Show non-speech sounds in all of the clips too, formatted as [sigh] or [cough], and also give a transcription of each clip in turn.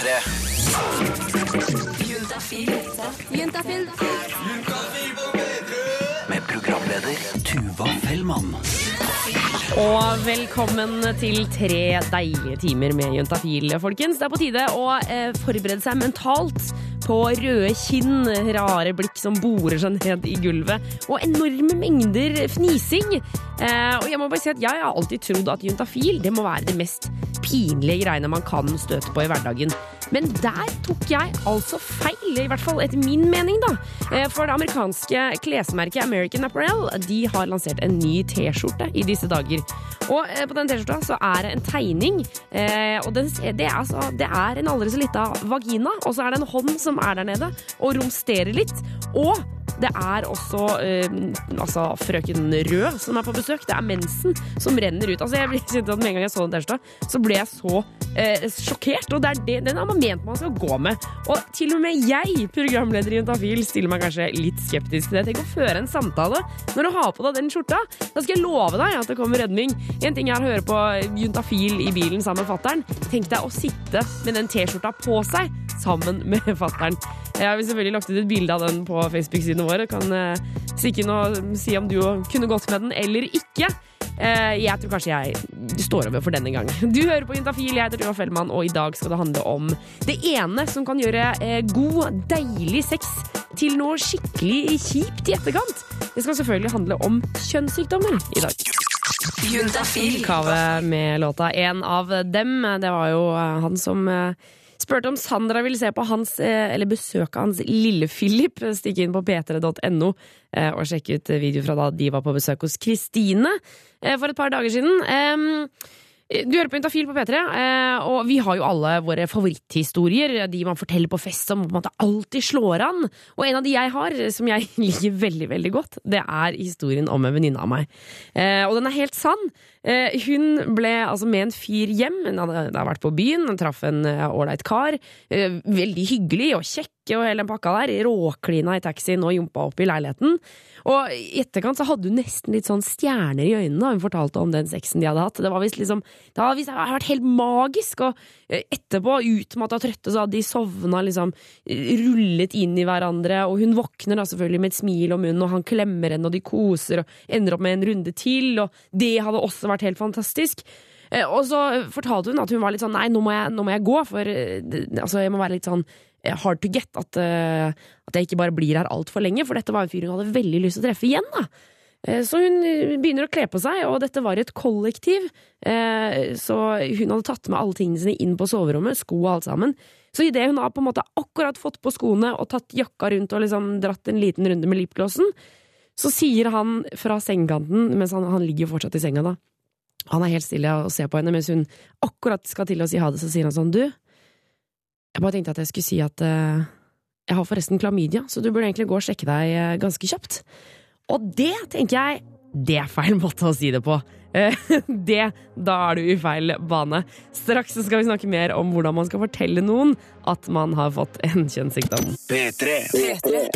P3. Juntafil. Med programleder Tuva Fellmann. Og velkommen til tre deilige timer med Juntafil, folkens. Det er på tide å eh, forberede seg mentalt på røde kinn, rare blikk som borer seg ned i gulvet, og enorme mengder fnising. Eh, og jeg må bare si at jeg har alltid trodd at juntafil det må være det mest pinlige greiene man kan støte på i hverdagen. Men der tok jeg altså feil, i hvert fall etter min mening, da. Eh, For det amerikanske klesmerket American Apparel de har lansert en ny T-skjorte i disse dager. Og eh, på den T-skjorta så er det en tegning, eh, og det, er altså, det er en aldri så lita vagina, og så er det en hånd som er der nede og romsterer litt. Og det er også eh, altså, frøken Rød som er på besøk. Det er mensen som renner ut. Altså, jeg ble- kjente at Med en gang jeg så den T-skjorta, så ble jeg så eh, sjokkert. Og det er det, den har man ment man skal gå med. Og til og med jeg, programleder i Juntafil, stiller meg kanskje litt skeptisk til det. Tenk å føre en samtale når du har på deg den skjorta. Da skal jeg love deg at det kommer redning. En ting er å høre på Juntafil i bilen sammen med fattern. Tenk deg å sitte med den T-skjorta på seg sammen med fattern. Jeg har selvfølgelig lagt ut et bilde av den på Facebook-sidene våre. Kan eh, stikke inn og si om du kunne gått med den eller ikke. Eh, jeg tror kanskje jeg står over for denne gang. Du hører på Juntafil, jeg heter Tuva Fellmann, og i dag skal det handle om det ene som kan gjøre eh, god, deilig sex til noe skikkelig kjipt i etterkant. Det skal selvfølgelig handle om kjønnssykdommer i dag. Juntafil. Kave med låta En av dem. Det var jo han som spurte om Sandra ville se på hans, eh, eller besøke hans Lille-Philip. Stikk inn på p3.no eh, og sjekk ut video fra da de var på besøk hos Kristine eh, for et par dager siden. Du hører på Intafil på P3, eh, og vi har jo alle våre favoritthistorier. De man forteller på fest som på en måte alltid slår an. Og en av de jeg har, som jeg [laughs] liker veldig veldig godt, det er historien om en venninne av meg. Og den er helt sann. Eh, Hun ble altså med en fyr hjem. Hun hadde, hadde vært på byen, hun traff en eh, ålreit kar. Eh, Veldig hyggelig og kjekk og hele den pakka der. Råklina i taxien og jumpa opp i leiligheten. Og i etterkant så hadde hun nesten litt sånn stjerner i øynene da hun fortalte om den sexen de hadde hatt. Det var visst liksom Det hadde visst vært helt magisk. Og etterpå, utmatta og trøtte, så hadde de sovna liksom rullet inn i hverandre. Og hun våkner da selvfølgelig med et smil om munnen, og han klemmer henne, og de koser og ender opp med en runde til. Og det hadde også vært helt fantastisk. Eh, Og så fortalte hun at hun var litt sånn Nei, nå må jeg, nå må jeg gå, for eh, altså, jeg må være litt sånn eh, hard to get. At, at jeg ikke bare blir her altfor lenge. For dette var en fyr hun hadde veldig lyst til å treffe igjen. da Så hun begynner å kle på seg, og dette var et kollektiv. Så hun hadde tatt med alle tingene sine inn på soverommet, sko og alt sammen. Så idet hun har på en måte akkurat fått på skoene og tatt jakka rundt og liksom dratt en liten runde med lipglossen, så sier han fra sengekanten, mens han, han ligger jo fortsatt i senga da Han er helt stille og ser på henne mens hun akkurat skal til å si ha det, så sier han sånn Du, jeg bare tenkte at jeg skulle si at uh, jeg har forresten klamydia, så du burde egentlig gå og sjekke deg uh, ganske kjapt. Og det tenker jeg det er feil måte å si det på. Eh, [laughs] Det, da er du i feil bane. Straks skal vi snakke mer om hvordan man skal fortelle noen at man har fått en kjønnssykdom. P3.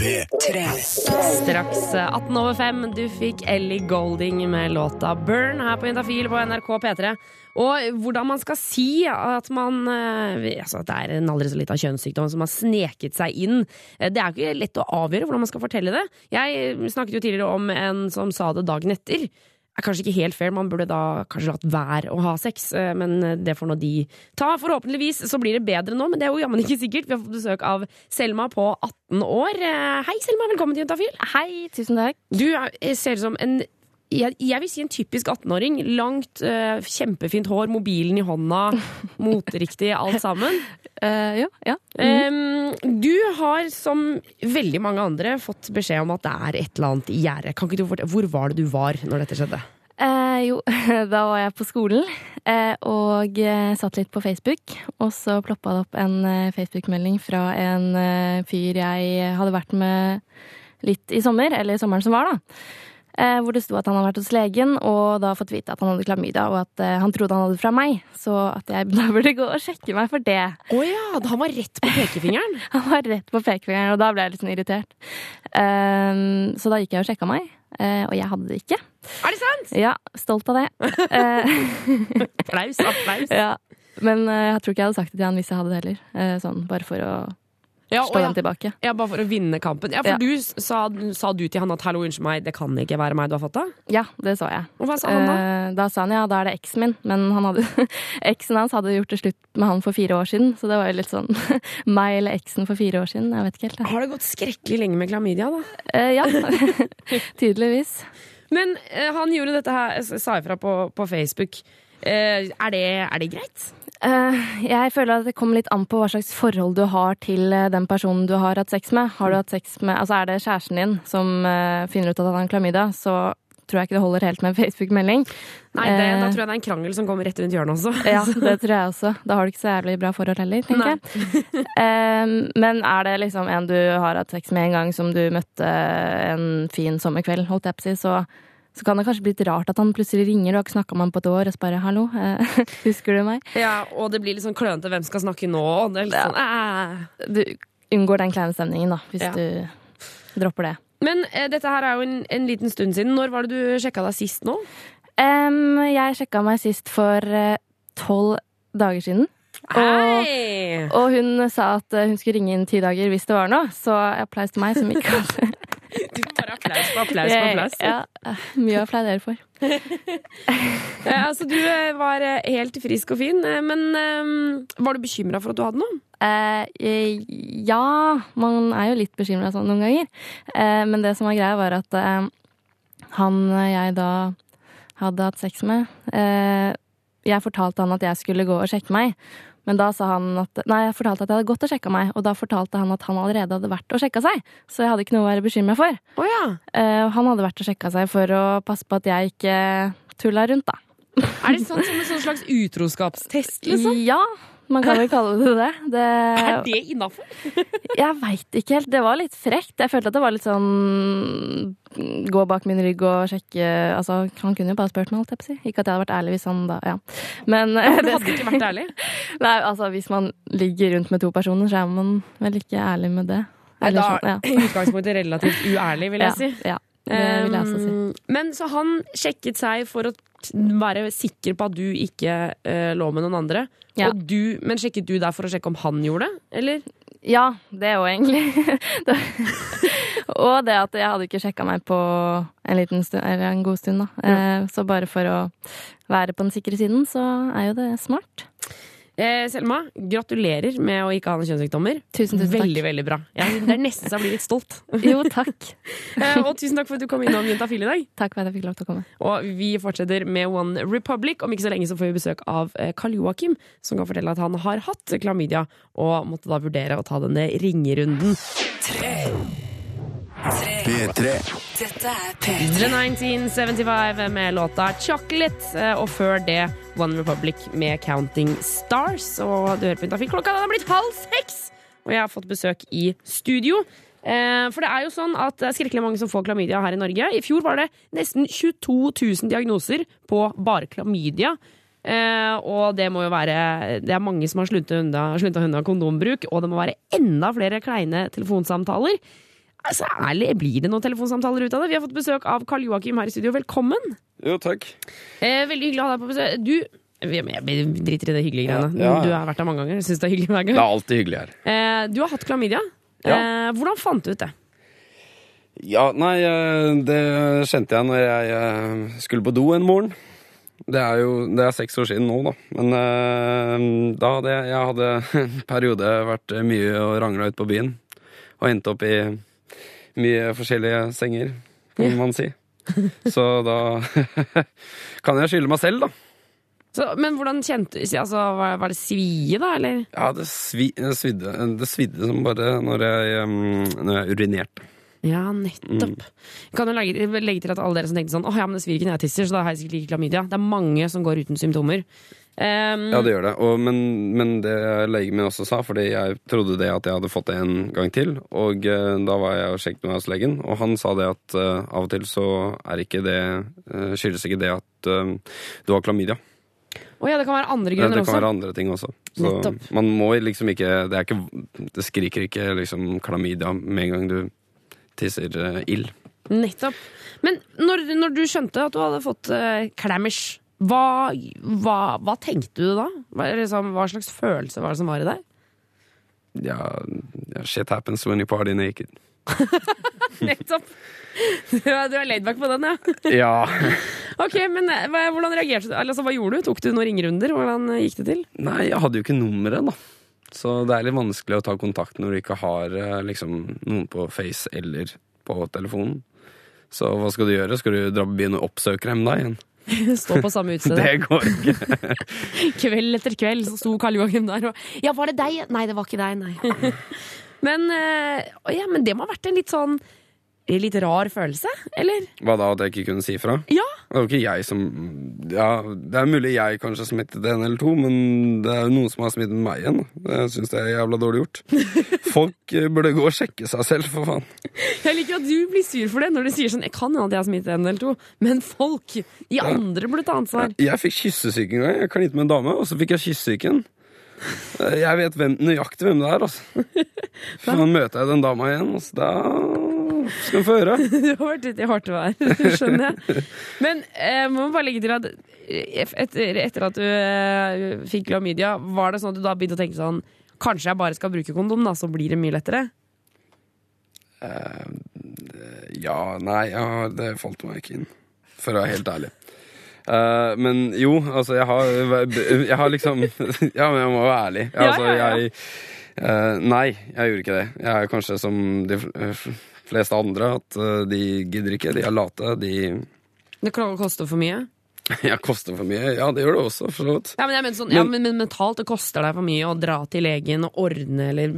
P3. Straks eh, 18 over 5. Du fikk Ellie Golding med låta Burn her på Intafil på NRK P3. Og hvordan man skal si at man eh, altså at det er en aldri så lita kjønnssykdom som har sneket seg inn. Eh, Det er ikke lett å avgjøre hvordan man skal fortelle det. Jeg eh, snakket jo tidligere om en som sa det dagen etter. Er kanskje ikke helt fair, man burde da kanskje latt være å ha sex, eh, men det får nå de ta. Forhåpentligvis så blir det bedre nå, men det er jo jammen ikke sikkert. Vi har fått besøk av Selma på 18 år. Eh, Hei, Selma, velkommen til Juntafil. Hei, tusen takk. Du er- ser ut som en jeg, jeg vil si en typisk 18-åring. Langt, uh, kjempefint hår, mobilen i hånda, [laughs] moteriktig, alt sammen. Uh, ja, ja. Em, du har, som veldig mange andre, fått beskjed om at det er et eller annet i gjerdet. Kan ikke du fortelle- Hvor var det du var når dette skjedde? Eh, jo, [laughs] da var jeg på skolen eh, og satt litt på Facebook. Og så ploppa det opp en Facebook-melding fra en fyr jeg hadde vært med litt i sommer, eller sommeren som var, da. Eh, hvor det sto at han hadde vært hos legen og da fått vite at han hadde klamydia, og at eh, han trodde han hadde det fra meg. Så at jeg [laughs] da burde gå og sjekke meg for det. Å ja, han var rett på pekefingeren. [laughs] Han var rett på pekefingeren, og da ble jeg litt sånn irritert. Um, så da gikk jeg og sjekka meg, eh, og jeg hadde det ikke. Er det sant? Ja, stolt av det. [laughs] Applaus, applaus. ja. Men jeg tror ikke jeg hadde sagt det til han hvis jeg hadde det heller. Sånn, bare for å Ja, slå ja. den tilbake. ja, bare for å vinne kampen. Ja, for Ja. du sa, sa du til han at 'hallo, unnskyld meg, det kan ikke være meg du har fått det'? Ja, det sa jeg. Og hva sa han da? Eh, Da sa han ja, da er det eksen min. Men han hadde, [laughs] eksen hans hadde gjort det slutt med han for fire år siden. Så det var jo litt sånn [laughs] meg eller eksen for fire år siden. Jeg vet ikke helt. jeg. Har det gått skrekkelig lenge med klamydia, da? Eh, ja, [laughs] tydeligvis. Men eh, han gjorde dette her, sa ifra på, på Facebook. Eh, er, det, er det greit? Eh, jeg føler at det kommer litt an på hva slags forhold du har til eh, den personen du har hatt sex med. Har du hatt sex med, altså Er det kjæresten din som eh, finner ut at han har klamydia, så tror jeg ikke det holder helt med en [laughs] Facebook-melding. Nei, det. Da tror jeg det er en krangel som kommer rett rundt hjørnet også. Ja, [laughs] det tror jeg også. Da har du ikke så jævlig bra forhold heller, tenker jeg. Men er det liksom en du har hatt sex med en gang som du møtte en fin sommerkveld, holdt jeg på å si, så, så kan det kanskje bli litt rart at han plutselig ringer, du har ikke snakka med ham på et år, og så bare 'hallo, eh, [laughs] husker du meg?' Ja, Og det blir litt sånn klønete hvem skal snakke nå. Det er litt sånn, æ. Du unngår den kleine stemningen, da, hvis Ja. du dropper det. Men eh, dette her er jo en, en liten stund siden. Når var det du sjekka deg sist nå? Um, jeg sjekka meg sist for eh, tolv dager siden. Og, og hun sa at eh, hun skulle ringe inn ti dager hvis det var noe, så applaus til meg som ikke [laughs] hadde Du bare applaus på applaus på applaus. Ja, mye å applaudere for. [laughs] Eh, altså, du eh, var eh, helt frisk og fin, men var du bekymra for at du hadde noe? Eh, ja, man er jo litt bekymra sånn noen ganger. Eh, men det som var greia, var at eh, han jeg da hadde hatt sex med eh, Jeg fortalte han at jeg skulle gå og sjekke meg. Men da sa han at Nei, jeg fortalte at jeg hadde gått og sjekka meg, og da fortalte han at han allerede hadde vært og sjekka seg. Så jeg hadde ikke noe å være bekymra for. Oh, ja. Eh, han hadde vært og sjekka seg for å passe på at jeg ikke tulla rundt, da. Er det sånn som en sånn slags utroskapstest, liksom? Ja, man kan vel kalle det det. det Er det innafor? [laughs] Jeg veit ikke helt. Det var litt frekt. Jeg følte at det var litt sånn gå bak min rygg og sjekke Altså, han kunne jo bare spurt meg, holdt jeg på å si. Ikke at jeg hadde vært ærlig hvis han da Ja. Men eh, Du hadde ikke vært ærlig? [laughs] Nei, altså, hvis man ligger rundt med to personer, så er man vel ikke ærlig med det. Eller da sånn, ja. er utgangspunktet relativt uærlig, vil jeg [laughs] ja, si. Ja, det vil jeg også si. Um, Men så han sjekket seg for å være sikker på at du ikke uh, lå med noen andre. Ja. Og du, men sjekket du der for å sjekke om han gjorde det? Eller? Ja, det òg, egentlig. [laughs] Det- og det at jeg hadde ikke sjekka meg på en liten stund, eller en god stund, da. Eh, Så bare for å være på den sikre siden, så er jo det smart. Eh, Selma, gratulerer med å ikke ha noen kjønnssykdommer. Tusen, tusen takk. Veldig, veldig bra. Ja, det er nesten så jeg blir litt stolt. [laughs] Jo, takk. [laughs] Eh, og tusen takk for at du kom innom Juntafil i dag. Takk for at jeg fikk lov til å komme. Og vi fortsetter med One Republic. Om ikke så lenge så får vi besøk av eh, Karl Joakim, som kan fortelle at han har hatt klamydia, og måtte da vurdere å ta denne ringerunden. P3. Dette er P3. 1975 med låta Chocolate, eh, og før det One Republic med Counting Stars. Og du hører på Juntafil. Klokka den er blitt halv seks, og jeg har fått besøk i studio. Eh, For det er jo sånn at det er skrekkelig mange som får klamydia her i Norge. I fjor var det nesten 22 000 diagnoser på bare klamydia. Uh, og det må jo være Det er mange som har slunta unna, unna kondombruk, og det må være enda flere kleine telefonsamtaler. Altså, ærlig, Blir det noen telefonsamtaler ut av det? Vi har fått besøk av Karl Joakim her i studio. Velkommen! Jo, takk. Eh, veldig hyggelig å ha deg på besøk. Du jeg driter i det hyggelige greiene. Ja, ja. Du har vært her mange ganger. Syns det er hyggelig hver gang. Det er alltid hyggelig her. Eh, du har hatt klamydia. Ja. Eh, hvordan fant du ut det? Ja, nei, eh, det kjente jeg når jeg eh, skulle på do en morgen. Det er jo det er seks år siden nå, da. Men eh, da hadde jeg, jeg hadde [laughs] en periode vært mye og rangla ut på byen. Og endte opp i mye forskjellige senger, kan man si. Så da [laughs] kan jeg skylde meg selv, da. Så, men hvordan kjente du altså, var, var det svie, da, eller? Ja, det, svi, det, svidde, det svidde som bare når jeg, når jeg urinerte. Ja, nettopp. Mm. kan jo legge, legge til at alle dere som tenkte sånn Åh, ja, men det svir ikke når jeg tisser, så da har jeg sikkert ikke klamydia. Det er mange som går uten symptomer. Um, Ja, det gjør det. Og, men, men det legen min også sa, fordi jeg trodde det at jeg hadde fått det en gang til. Og uh, da var jeg og sjekket med hos legen, og han sa det at uh, av og til så er ikke det uh, skyldes ikke det at du har klamydia. Å ja, det kan være andre grunner også? det kan også. være andre ting også. Så Nettopp. man må liksom ikke Det, ikke, det skriker ikke liksom klamydia med en gang du tisser ild. Nettopp. Men når, når du skjønte at du hadde fått uh, klammers, Hva, hva, hva tenkte du da? Hva, liksom, hva slags følelse var det som var i deg? Ja, shit happens when you party naked. [laughs] Nettopp! Du er du er laidback på den, ja. [laughs] Ja. Ok, men eh, Hvordan reagerte du? Altså, hva gjorde du? Tok du noen ringerunder? Hvordan eh, gikk det til? Nei, jeg hadde jo ikke nummeret, da. Så det er litt vanskelig å ta kontakt når du ikke har eh, liksom, noen på Face eller på telefonen. Så hva skal du gjøre? Skal du dra på byen og oppsøke dem da igjen? [laughs] Stå på samme utested. Det går ikke. [laughs] Kveld etter kveld så sto Karl Joakim der og Ja, var det deg? Nei, det var ikke deg, nei. [laughs] men, eh, ja, men det må ha vært en litt sånn Litt rar følelse, eller? Hva da, at jeg ikke kunne si fra? Ja. Det var ikke jeg som Ja, det er mulig jeg kanskje smittet en eller to, men det er jo noen som har smittet meg igjen. Det Jeg syns jeg er jævla dårlig gjort. [laughs] Folk eh, burde gå og sjekke seg selv, for faen. Jeg liker at du blir sur for det når du sier sånn Jeg kan hende at jeg har smittet en eller to, men folk, de andre burde ta ansvar. Jeg fikk kyssesyke en gang. Jeg klinte med en dame, og så fikk jeg kyssesyken. Eh, Jeg vet hvem, nøyaktig hvem det er, altså. [laughs] Så møter jeg den dama igjen, og så da skal vi få høre. [laughs] Du har vært ute i hardt vær, [laughs] skjønner jeg. Men jeg må bare legge til at eh, etter, etter at du eh, fikk klamydia, var det sånn at du da begynte å tenke sånn Kanskje jeg bare skal bruke kondom, da, så blir det mye lettere? Ja, nei, ja, det falt meg ikke inn. For å være helt ærlig. Uh, men jo, altså, jeg har, jeg har liksom [laughs] Ja, men jeg må være ærlig. Altså, ja, ja. jeg uh, Nei, jeg gjorde ikke det. Jeg er kanskje som de fleste andre, at eh, de gidder ikke. De er late. De Det kan koste for mye? [laughs] ja, koster for mye. Ja, det gjør det også, for så vidt. Ja, men, jeg mener sånn, ja, men, men mentalt det koster deg for mye å dra til legen og ordne eller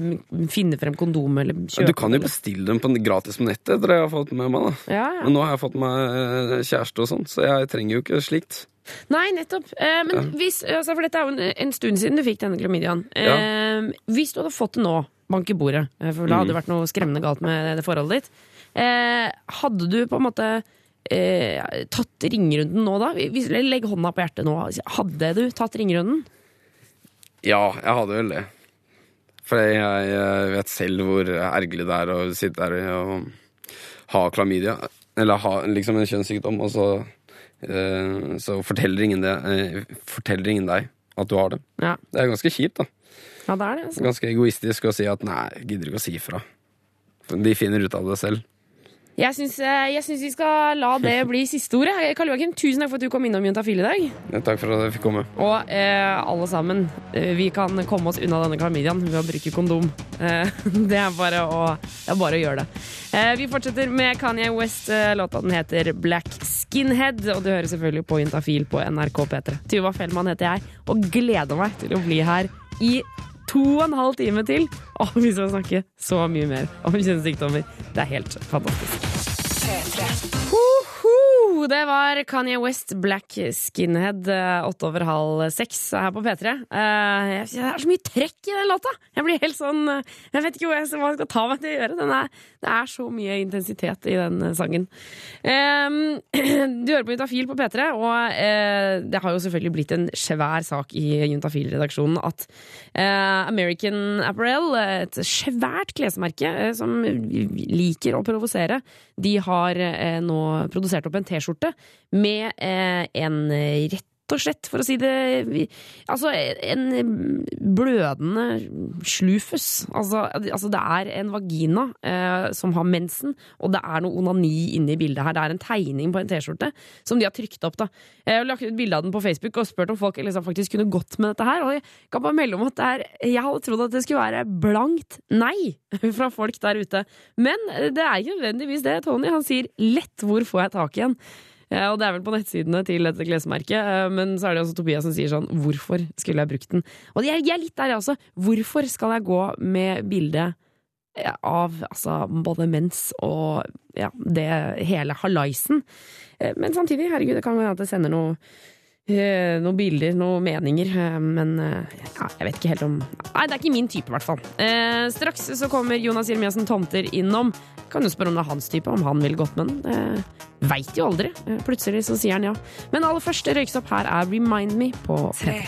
finne frem kondom eller kjøpe Du kan jo bestille dem på gratis på nettet, etter det jeg har fått med meg. da ja, ja. Men nå har jeg fått meg eh, kjæreste og sånn, så jeg trenger jo ikke slikt. Nei, nettopp. Eh, men hvis, altså, for dette er jo en, en stund siden du fikk denne klamydiaen. Eh, Hvis du hadde fått det nå, bank i bordet, eh, for da hadde det vært noe skremmende galt med det forholdet ditt, eh, hadde du på en måte eh, tatt ringerunden nå, da? Legg hånda på hjertet nå. Hadde du tatt ringerunden? Ja, jeg hadde vel det. For jeg jeg vet selv hvor ergerlig det er å sitte der og ha klamydia. Eller ha liksom en kjønnssykdom, og så, eh, så forteller, ingen det, eh, forteller ingen deg at du har det. Ja, Det er ganske kjipt, da. Ja det er det. Altså. Ganske egoistisk å si at nei, gidder ikke å si fra. De finner ut av det selv. Jeg syns, eh, vi skal la det [laughs] bli siste ordet. Karl Joakim, tusen takk for at du kom innom Juntafil i dag. Ja, Takk for at jeg fikk komme. Og eh, alle sammen, eh, vi kan komme oss unna denne klamydiaen ved å bruke kondom. Eh, [laughs] det, er bare å, det er bare å gjøre det. Eh, vi fortsetter med Kanye West. Eh, låta den heter Black Skinhead, og du hører selvfølgelig på Juntafil på NRK P3. Tuva Fellmann heter jeg, og gleder meg til å bli her i to og en halv time til. Og vi skal snakke så mye mer om kjønnssykdommer. Det er helt fantastisk. Det var Kanye West, Black Skinhead, eh, åtte over halv seks her på P3. Uh, jeg- Det er så mye trekk i den låta! Jeg blir helt sånn eh, Jeg vet ikke hva jeg skal ta meg til å gjøre. Er, det er så mye intensitet i den eh, sangen. Eh, [clears throat] Du hører på Juntafil på P3, og uh, det har jo selvfølgelig blitt en svær sak i Juntafil-redaksjonen at eh, American Apparel, et svært klesmerke eh, som liker å provosere, de har eh, nå produsert opp en T-skjorte med eh, en eh, rett og slett, for å si det Altså en blødende slufus. Altså, altså det er en vagina eh, som har mensen, og det er noe onani inne i bildet her. Det er en tegning på en T-skjorte som de har trykt opp. da. Jeg har lagt ut bilde av den på Facebook og spurt om folk liksom faktisk kunne gått med dette her. Og jeg kan bare melde om at det er, jeg hadde trodd at det skulle være blankt nei [laughs] fra folk der ute. Men det er ikke nødvendigvis det. Tony han sier lett 'hvor får jeg tak i en'? Ja, og det er vel på nettsidene til dette klesmerket, eh, men så er det også Tobias som sier sånn 'hvorfor skulle jeg brukt den'? Og jeg, er litt der, jeg også. Hvorfor skal jeg gå med bilde eh, av altså, både mens og ja, det hele hallaisen? Eh, Men samtidig, herregud, det kan hende at det sender noe noen bilder, noen meninger, eh, men eh, ja, jeg vet ikke helt om Nei, det er ikke min type, i hvert fall. Eh, straks så kommer Jonas Jeremiassen Tomter innom. Kan jo spørre om det er hans type, om han ville gått med den. Eh, Veit jo aldri. Eh, plutselig så sier han ja. Men aller først, røyksopp her er Remind Me på P3.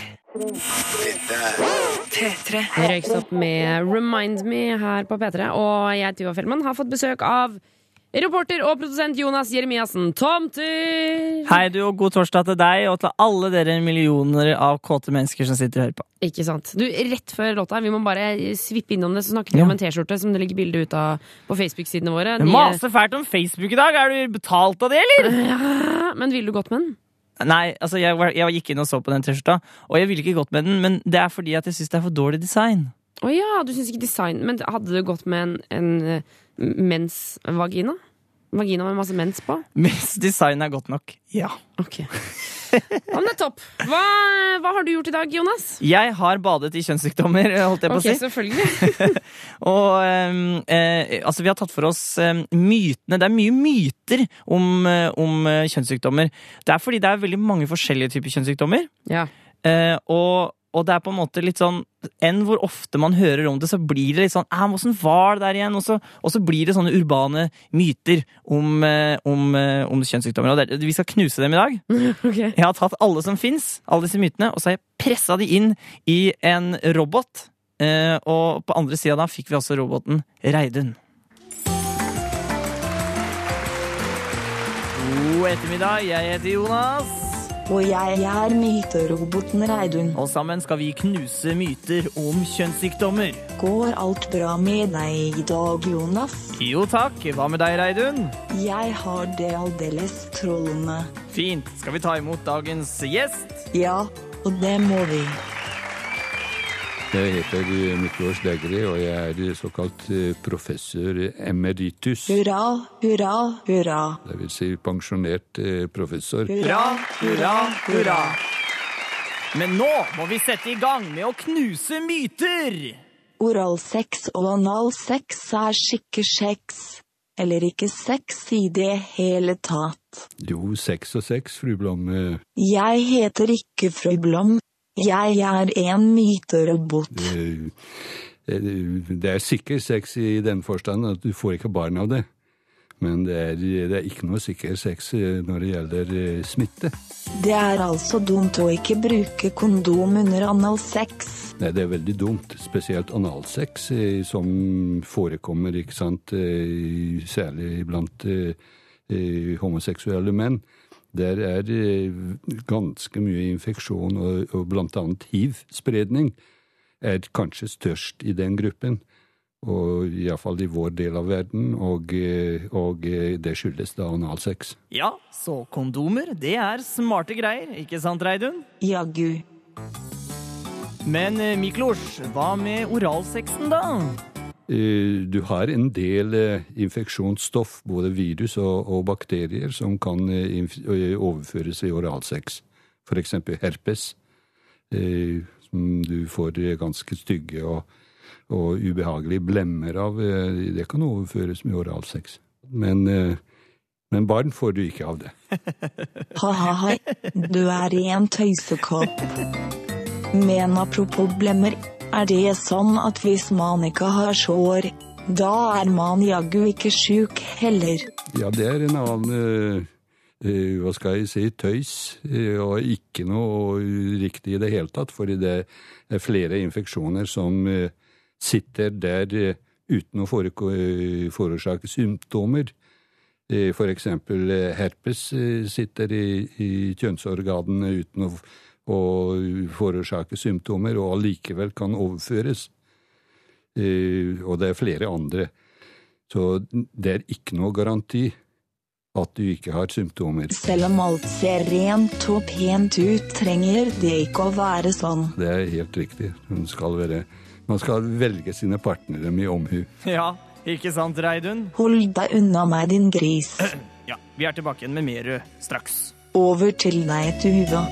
P3. Røyksopp med Remind Me her på P3. Og jeg, Tuva Fellmann, har fått besøk av Reporter og produsent Jonas Jeremiassen, tomter! Hei du, og god torsdag til deg og til alle dere millioner av kåte mennesker som sitter og hører på. Ikke sant. Du, Rett før låta, vi må bare svippe innom det, så snakker vi Ja. om en T-skjorte som det ligger bilde ut av på Facebook-sidene våre. Du maser fælt om Facebook i dag, er du betalt av det, eller? Ja, men ville du gått med den? Nei, altså jeg, jeg gikk inn og så på den T-skjorta, og jeg ville ikke gått med den, men det er fordi at jeg syns det er for dårlig design. Å ja, du syns ikke design Men hadde du gått med en, en mensvagina? Vagina med masse mens på? Hvis design er godt nok. Ja. Ok. Ja, men det er topp. Hva, hva har du gjort i dag, Jonas? Jeg har badet i kjønnssykdommer, holdt jeg på Ok, å si. selvfølgelig. [laughs] Og ehm, eh, altså, vi har tatt for oss ehm, mytene. Det er mye myter om, eh, om eh, kjønnssykdommer. Det er fordi det er veldig mange forskjellige typer kjønnssykdommer. Ja. Eh, og, og det er på en måte litt sånn Enn hvor ofte man hører om det, så blir det litt sånn Æh, Åssen var det der igjen? Og så, og så blir det sånne urbane myter om, eh, om, eh, om kjønnssykdommer. Og det, vi skal knuse dem i dag. [laughs] Okay. Jeg har tatt alle som fins, alle disse mytene, og så har jeg pressa de inn i en robot. Eh, og på andre sida da fikk vi også roboten Reidun. God ettermiddag, jeg heter Jonas. Og jeg er myteroboten Reidun. Og sammen skal vi knuse myter om kjønnssykdommer. Går alt bra med deg i dag, Jonas? Jo takk, hva med deg, Reidun? Jeg har det aldeles trollende. Fint. Skal vi ta imot dagens gjest? Ja, og det må vi. Jeg heter eh, Miklos Degri, og jeg er såkalt eh, professor emeritus. Hurra, hurra, hurra. Det vil si pensjonert eh, professor. Hurra, hurra, hurra. Men nå må vi sette i gang med å knuse myter! Oralsex og analsex er skikke kjeks. Eller ikke sex i det hele tatt. Jo, seks og seks, fru Blom. eh, Jeg heter ikke fru Blom. Jeg er en myterobot. Det er sikker sex i den forstand at du får ikke barn av det. Men det er, det er ikke noe sikker sex eh, når det gjelder eh, smitte. Det er altså dumt å ikke bruke kondom under analsex. Nei, det er veldig dumt. Spesielt analsex, eh, som forekommer, ikke sant, særlig blant homoseksuelle menn. Der er det ganske mye infeksjon, og, og blant annet hiv-spredning er kanskje størst i den gruppen. Og iallfall i vår del av verden, og, eh, og eh, det skyldes da analsex. Ja, så kondomer, det er smarte greier, ikke sant, Reidun? Jaggu. Men eh, Miklos, hva med oralsexen, da? Eh, Du har en del eh, infeksjonsstoff, både virus og, og bakterier, som kan eh, overføres i oralsex. Eksempel herpes, som du får ganske stygge og, og ubehagelige blemmer av. Det kan overføres med oralsex. Men, men barn får du ikke av det. [laughs] Ha-ha-ha, du er en tøysekopp. Men apropos blemmer, er det sånn at hvis man ikke har sår, da er man jaggu ikke sjuk heller. Ja, det er en annen eh, hva skal jeg si, tøys, Uh, og ikke noe riktig i det hele tatt, fordi det er flere infeksjoner som uh, sitter der uten å forårsake symptomer. F.eks. Herpes sitter i, i kjønnsorganene uten å, å forårsake symptomer, og allikevel kan overføres. Eh, Og det er flere andre. Så det er ikke noe garanti at du ikke har symptomer. Selv om alt ser rent og pent ut, trenger det ikke å være sånn. Det er helt riktig. Man skal, være, man skal velge sine partnere med omhu. Ja, ikke sant, Reidun? Hold deg unna meg, din gris. [clears throat] Ja, vi er tilbake igjen med mer straks. Over til deg, Tuva.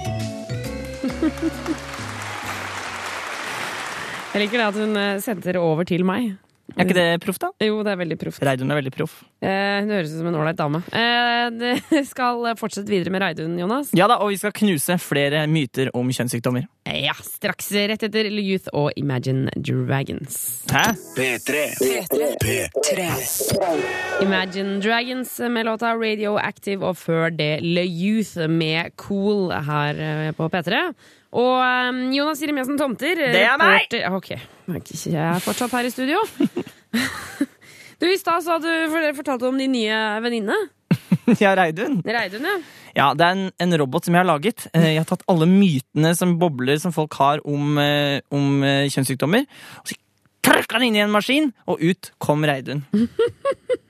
Jeg liker det at hun eh, sendte det over til meg. Er ikke det proff, da? Jo, det er veldig proff. Reidun er veldig proff. Eh, hun høres ut som en ålreit dame. Eh, det [laughs] skal fortsette videre med Reidun, Jonas. Ja da, og vi skal knuse flere myter om kjønnssykdommer. Ja, straks rett etter Youth og Imagine Dragons. Hæ? P3. P3. Imagine Dragons med låta Radioactive, og før det Le Youth med Cool her eh, på P3. Og eh, Jonas Jeremiassen Tomter Det er meg! Ok, jeg er fortsatt her i studio. [laughs] Du, I stad sa du for- fortalt om din nye venninne. [laughs] Ja, Reidun. Reidun, ja. Ja, det er en, en robot som jeg har laget. Eh, Jeg har tatt alle mytene som bobler som folk har om, eh, om eh, kjønnssykdommer, og så trykka den inn i en maskin, og ut kom Reidun. [laughs]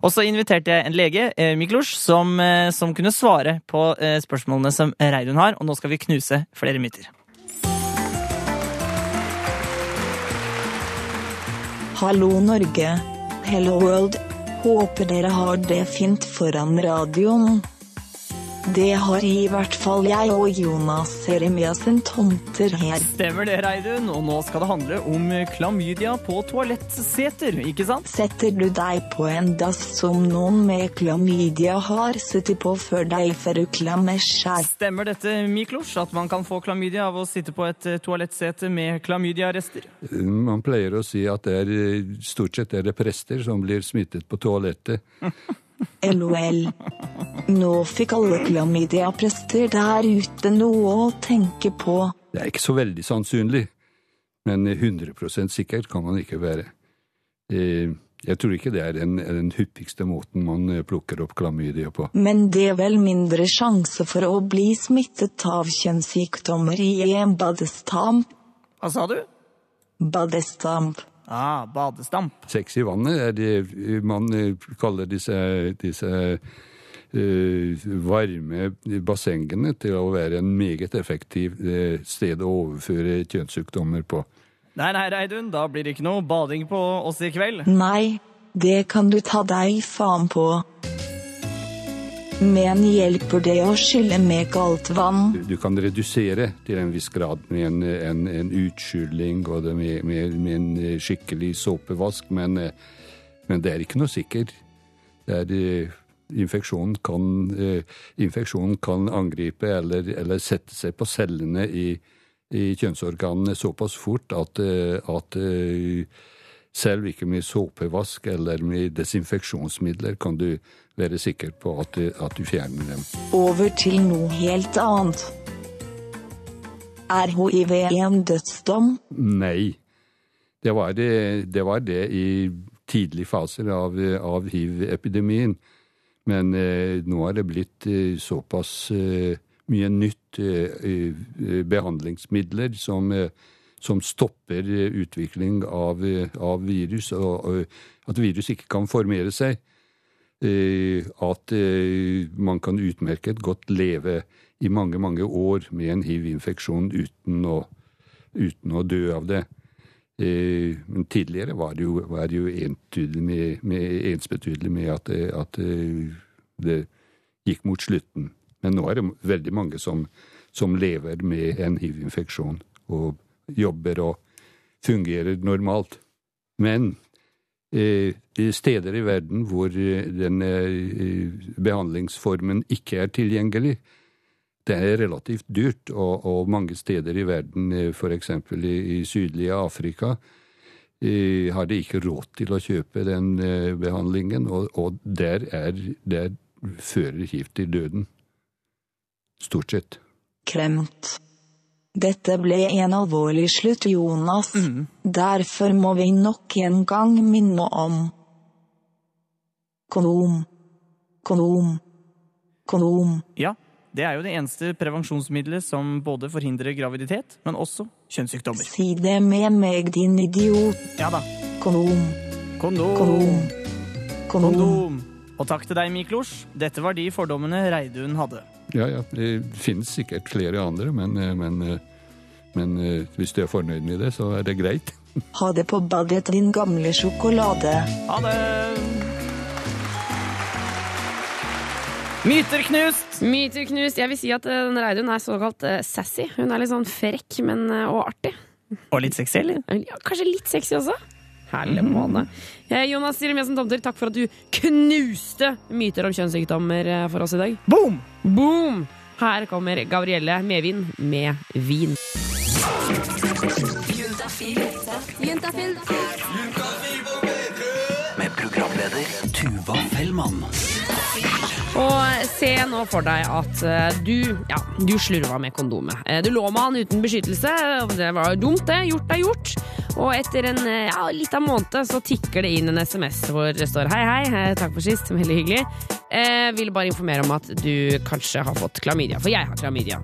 og så inviterte jeg en lege, eh, Miklos, som, eh, som kunne svare på eh, spørsmålene som Reidun har, og nå skal vi knuse flere myter. Hallo Norge. Hello world. Håper dere har det fint foran radioen. Det har i hvert fall jeg og Jonas Seremiassen tomter her. Stemmer det, Reidun, og nå skal det handle om klamydia på toalettseter, ikke sant? Setter du deg på en dass som noen med klamydia har sittet på før deg for å klamme seg? Stemmer dette, Miklos, at man kan få klamydia av å sitte på et eh, toalettsete med klamydia-rester? Man pleier å si at det er stort sett er det prester som blir smittet på toalettet. [laughs] LOL. Nå fikk alle klamydia-prester der ute noe å tenke på. Det er ikke så veldig sannsynlig, men 100% sikker kan man ikke være. Eh, Jeg tror ikke det er den, den hyppigste måten man eh, plukker opp klamydia på. Men det er vel mindre sjanse for å bli smittet av kjønnssykdommer i en badestamp. Hva sa du? Badestamp. Ah, badestamp. Sex i vannet er det man kaller disse, disse uh, varme bassengene til å være en meget effektiv eh, sted å overføre kjønnssykdommer på. Nei, nei, Reidun, da blir det ikke noe bading på oss i kveld. Nei, det kan du ta deg faen på. Men hjelper det å skylle med kaldt vann? Du kan redusere til en viss grad med en, en, en utskylling og med, med, med en skikkelig såpevask, men, eh, men det er ikke noe sikker. Det er, eh, infeksjonen, kan, eh, infeksjonen kan angripe eller, eller sette seg på cellene i, i kjønnsorganene såpass fort at, eh, at eh, selv ikke med såpevask eller med desinfeksjonsmidler kan du være sikker på at, du- at du fjerner dem. Over til noe helt annet. Er hiv en dødsdom? Nei. Det var det, det, var det i tidlige faser av, av hiv-epidemien. Men eh, nå er det blitt eh, såpass eh, mye nytt eh, eh, behandlingsmidler som, eh, som stopper eh, utvikling av, eh, av virus, og, at virus ikke kan formere seg. Eh, at man kan utmerket godt leve i mange, mange år med en hiv-infeksjon uten uten å dø av det. Men tidligere var det jo, var det jo med, med, ensbetydelig med at, at det gikk mot slutten. Men nå er det veldig mange som, som lever med en hiv-infeksjon og jobber og fungerer normalt. Men eh, steder i verden hvor den denne eh, behandlingsformen ikke er tilgjengelig, det er relativt dyrt, og, og mange steder i verden, f.eks. I, i sydlige Afrika, eh, har de ikke råd til å kjøpe den eh, behandlingen, og, og der, er, der fører hiv til døden. Stort sett. Kremt. Dette ble en alvorlig slutt, Jonas. Derfor må vi nok en gang minne om Kondom. Kondom. Kondom. Ja, det er jo det eneste prevensjonsmiddelet som både forhindrer graviditet, men også kjønnssykdommer. Si det med meg, din idiot. Ja da. Kondom. Kondom. Kondom. Kondom. Kondom. Og takk til deg, Miklos. Dette var de fordommene Reidun hadde. Ja, ja, det finnes sikkert flere andre, men, eh, men, eh, men eh, hvis du er fornøyd med det, så er det greit. [laughs] Ha det på badet, din gamle sjokolade. Ha det! Myter knust! Myter knust. Jeg vil si at den denne Reidun er såkalt sassy. Hun er litt sånn frekk, men og artig. Og litt sexy, eller? Ja, kanskje litt sexy også. Herlig måne. Eh, Jonas Jeremiassen Tomter, takk for at du knuste myter om kjønnssykdommer eh, for oss i dag. Boom! Boom! Her kommer Gabrielle Medvin med vin. Juntafil. Juntafil. Med programleder Tuva Fellmann. Og se nå for deg at eh, du, ja, du slurva med kondomet. Eh, Du lå med han uten beskyttelse. Det var dumt, det. Gjort er gjort. Og etter en eh, ja, liten måned så tikker det inn en SMS hvor det står hei, hei, takk for sist, veldig hyggelig. Eh, vil bare informere om at du kanskje har fått klamydia, for jeg har klamydia.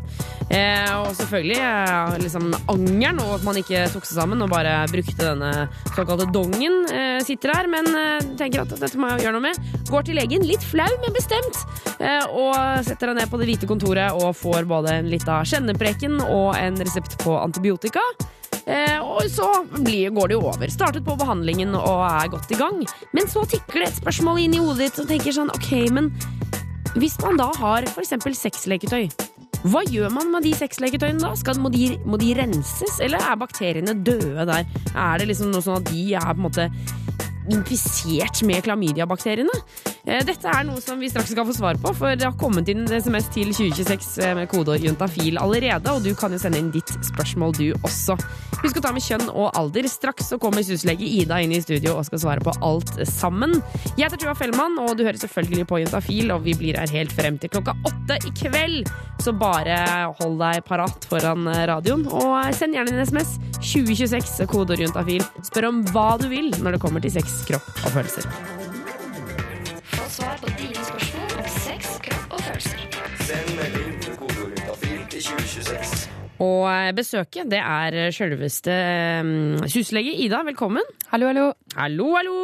Eh, og selvfølgelig eh, liksom angeren og at man ikke tok seg sammen og bare brukte denne såkalte dongen, eh, sitter her, men tenker at dette må jeg gjøre noe med. Går til legen, litt flau, men bestemt, eh, og setter deg ned på det hvite kontoret og får både en lita kjennepreken og en resept på antibiotika. Eh, og så blir, går det jo over. Startet på behandlingen og er godt i gang. Men så tikker det et spørsmål inn i hodet ditt og tenker sånn ok, men hvis man da har f.eks. sexleketøy, hva gjør man med de sexleketøyene da? Skal, må, de, må de renses, eller er bakteriene døde der? Er det liksom noe sånn at de er på en måte infisert med klamydiabakteriene? Eh, Dette er noe som vi straks skal få svar på, for det har kommet inn SMS til 2026 med kodeord juntafil allerede, og du kan jo sende inn ditt spørsmål du også. Husk å ta med kjønn og alder. Straks så kommer syslege Ida inn i studio og skal svare på alt sammen. Jeg heter Tuva Fellmann, og du hører selvfølgelig på Juntafil, og vi blir her helt frem til klokka åtte i kveld. Så bare hold deg parat foran radioen, og send gjerne en SMS. 2026, kodeord juntafil. Spør om hva du vil når det kommer til sex, kropp og følelser. Få svar på dine spørsmål om sex, kropp og følelser. Og eh, besøket, det er sjølveste um, syslege Ida. Velkommen. Hallo, hallo. Hallo, hallo!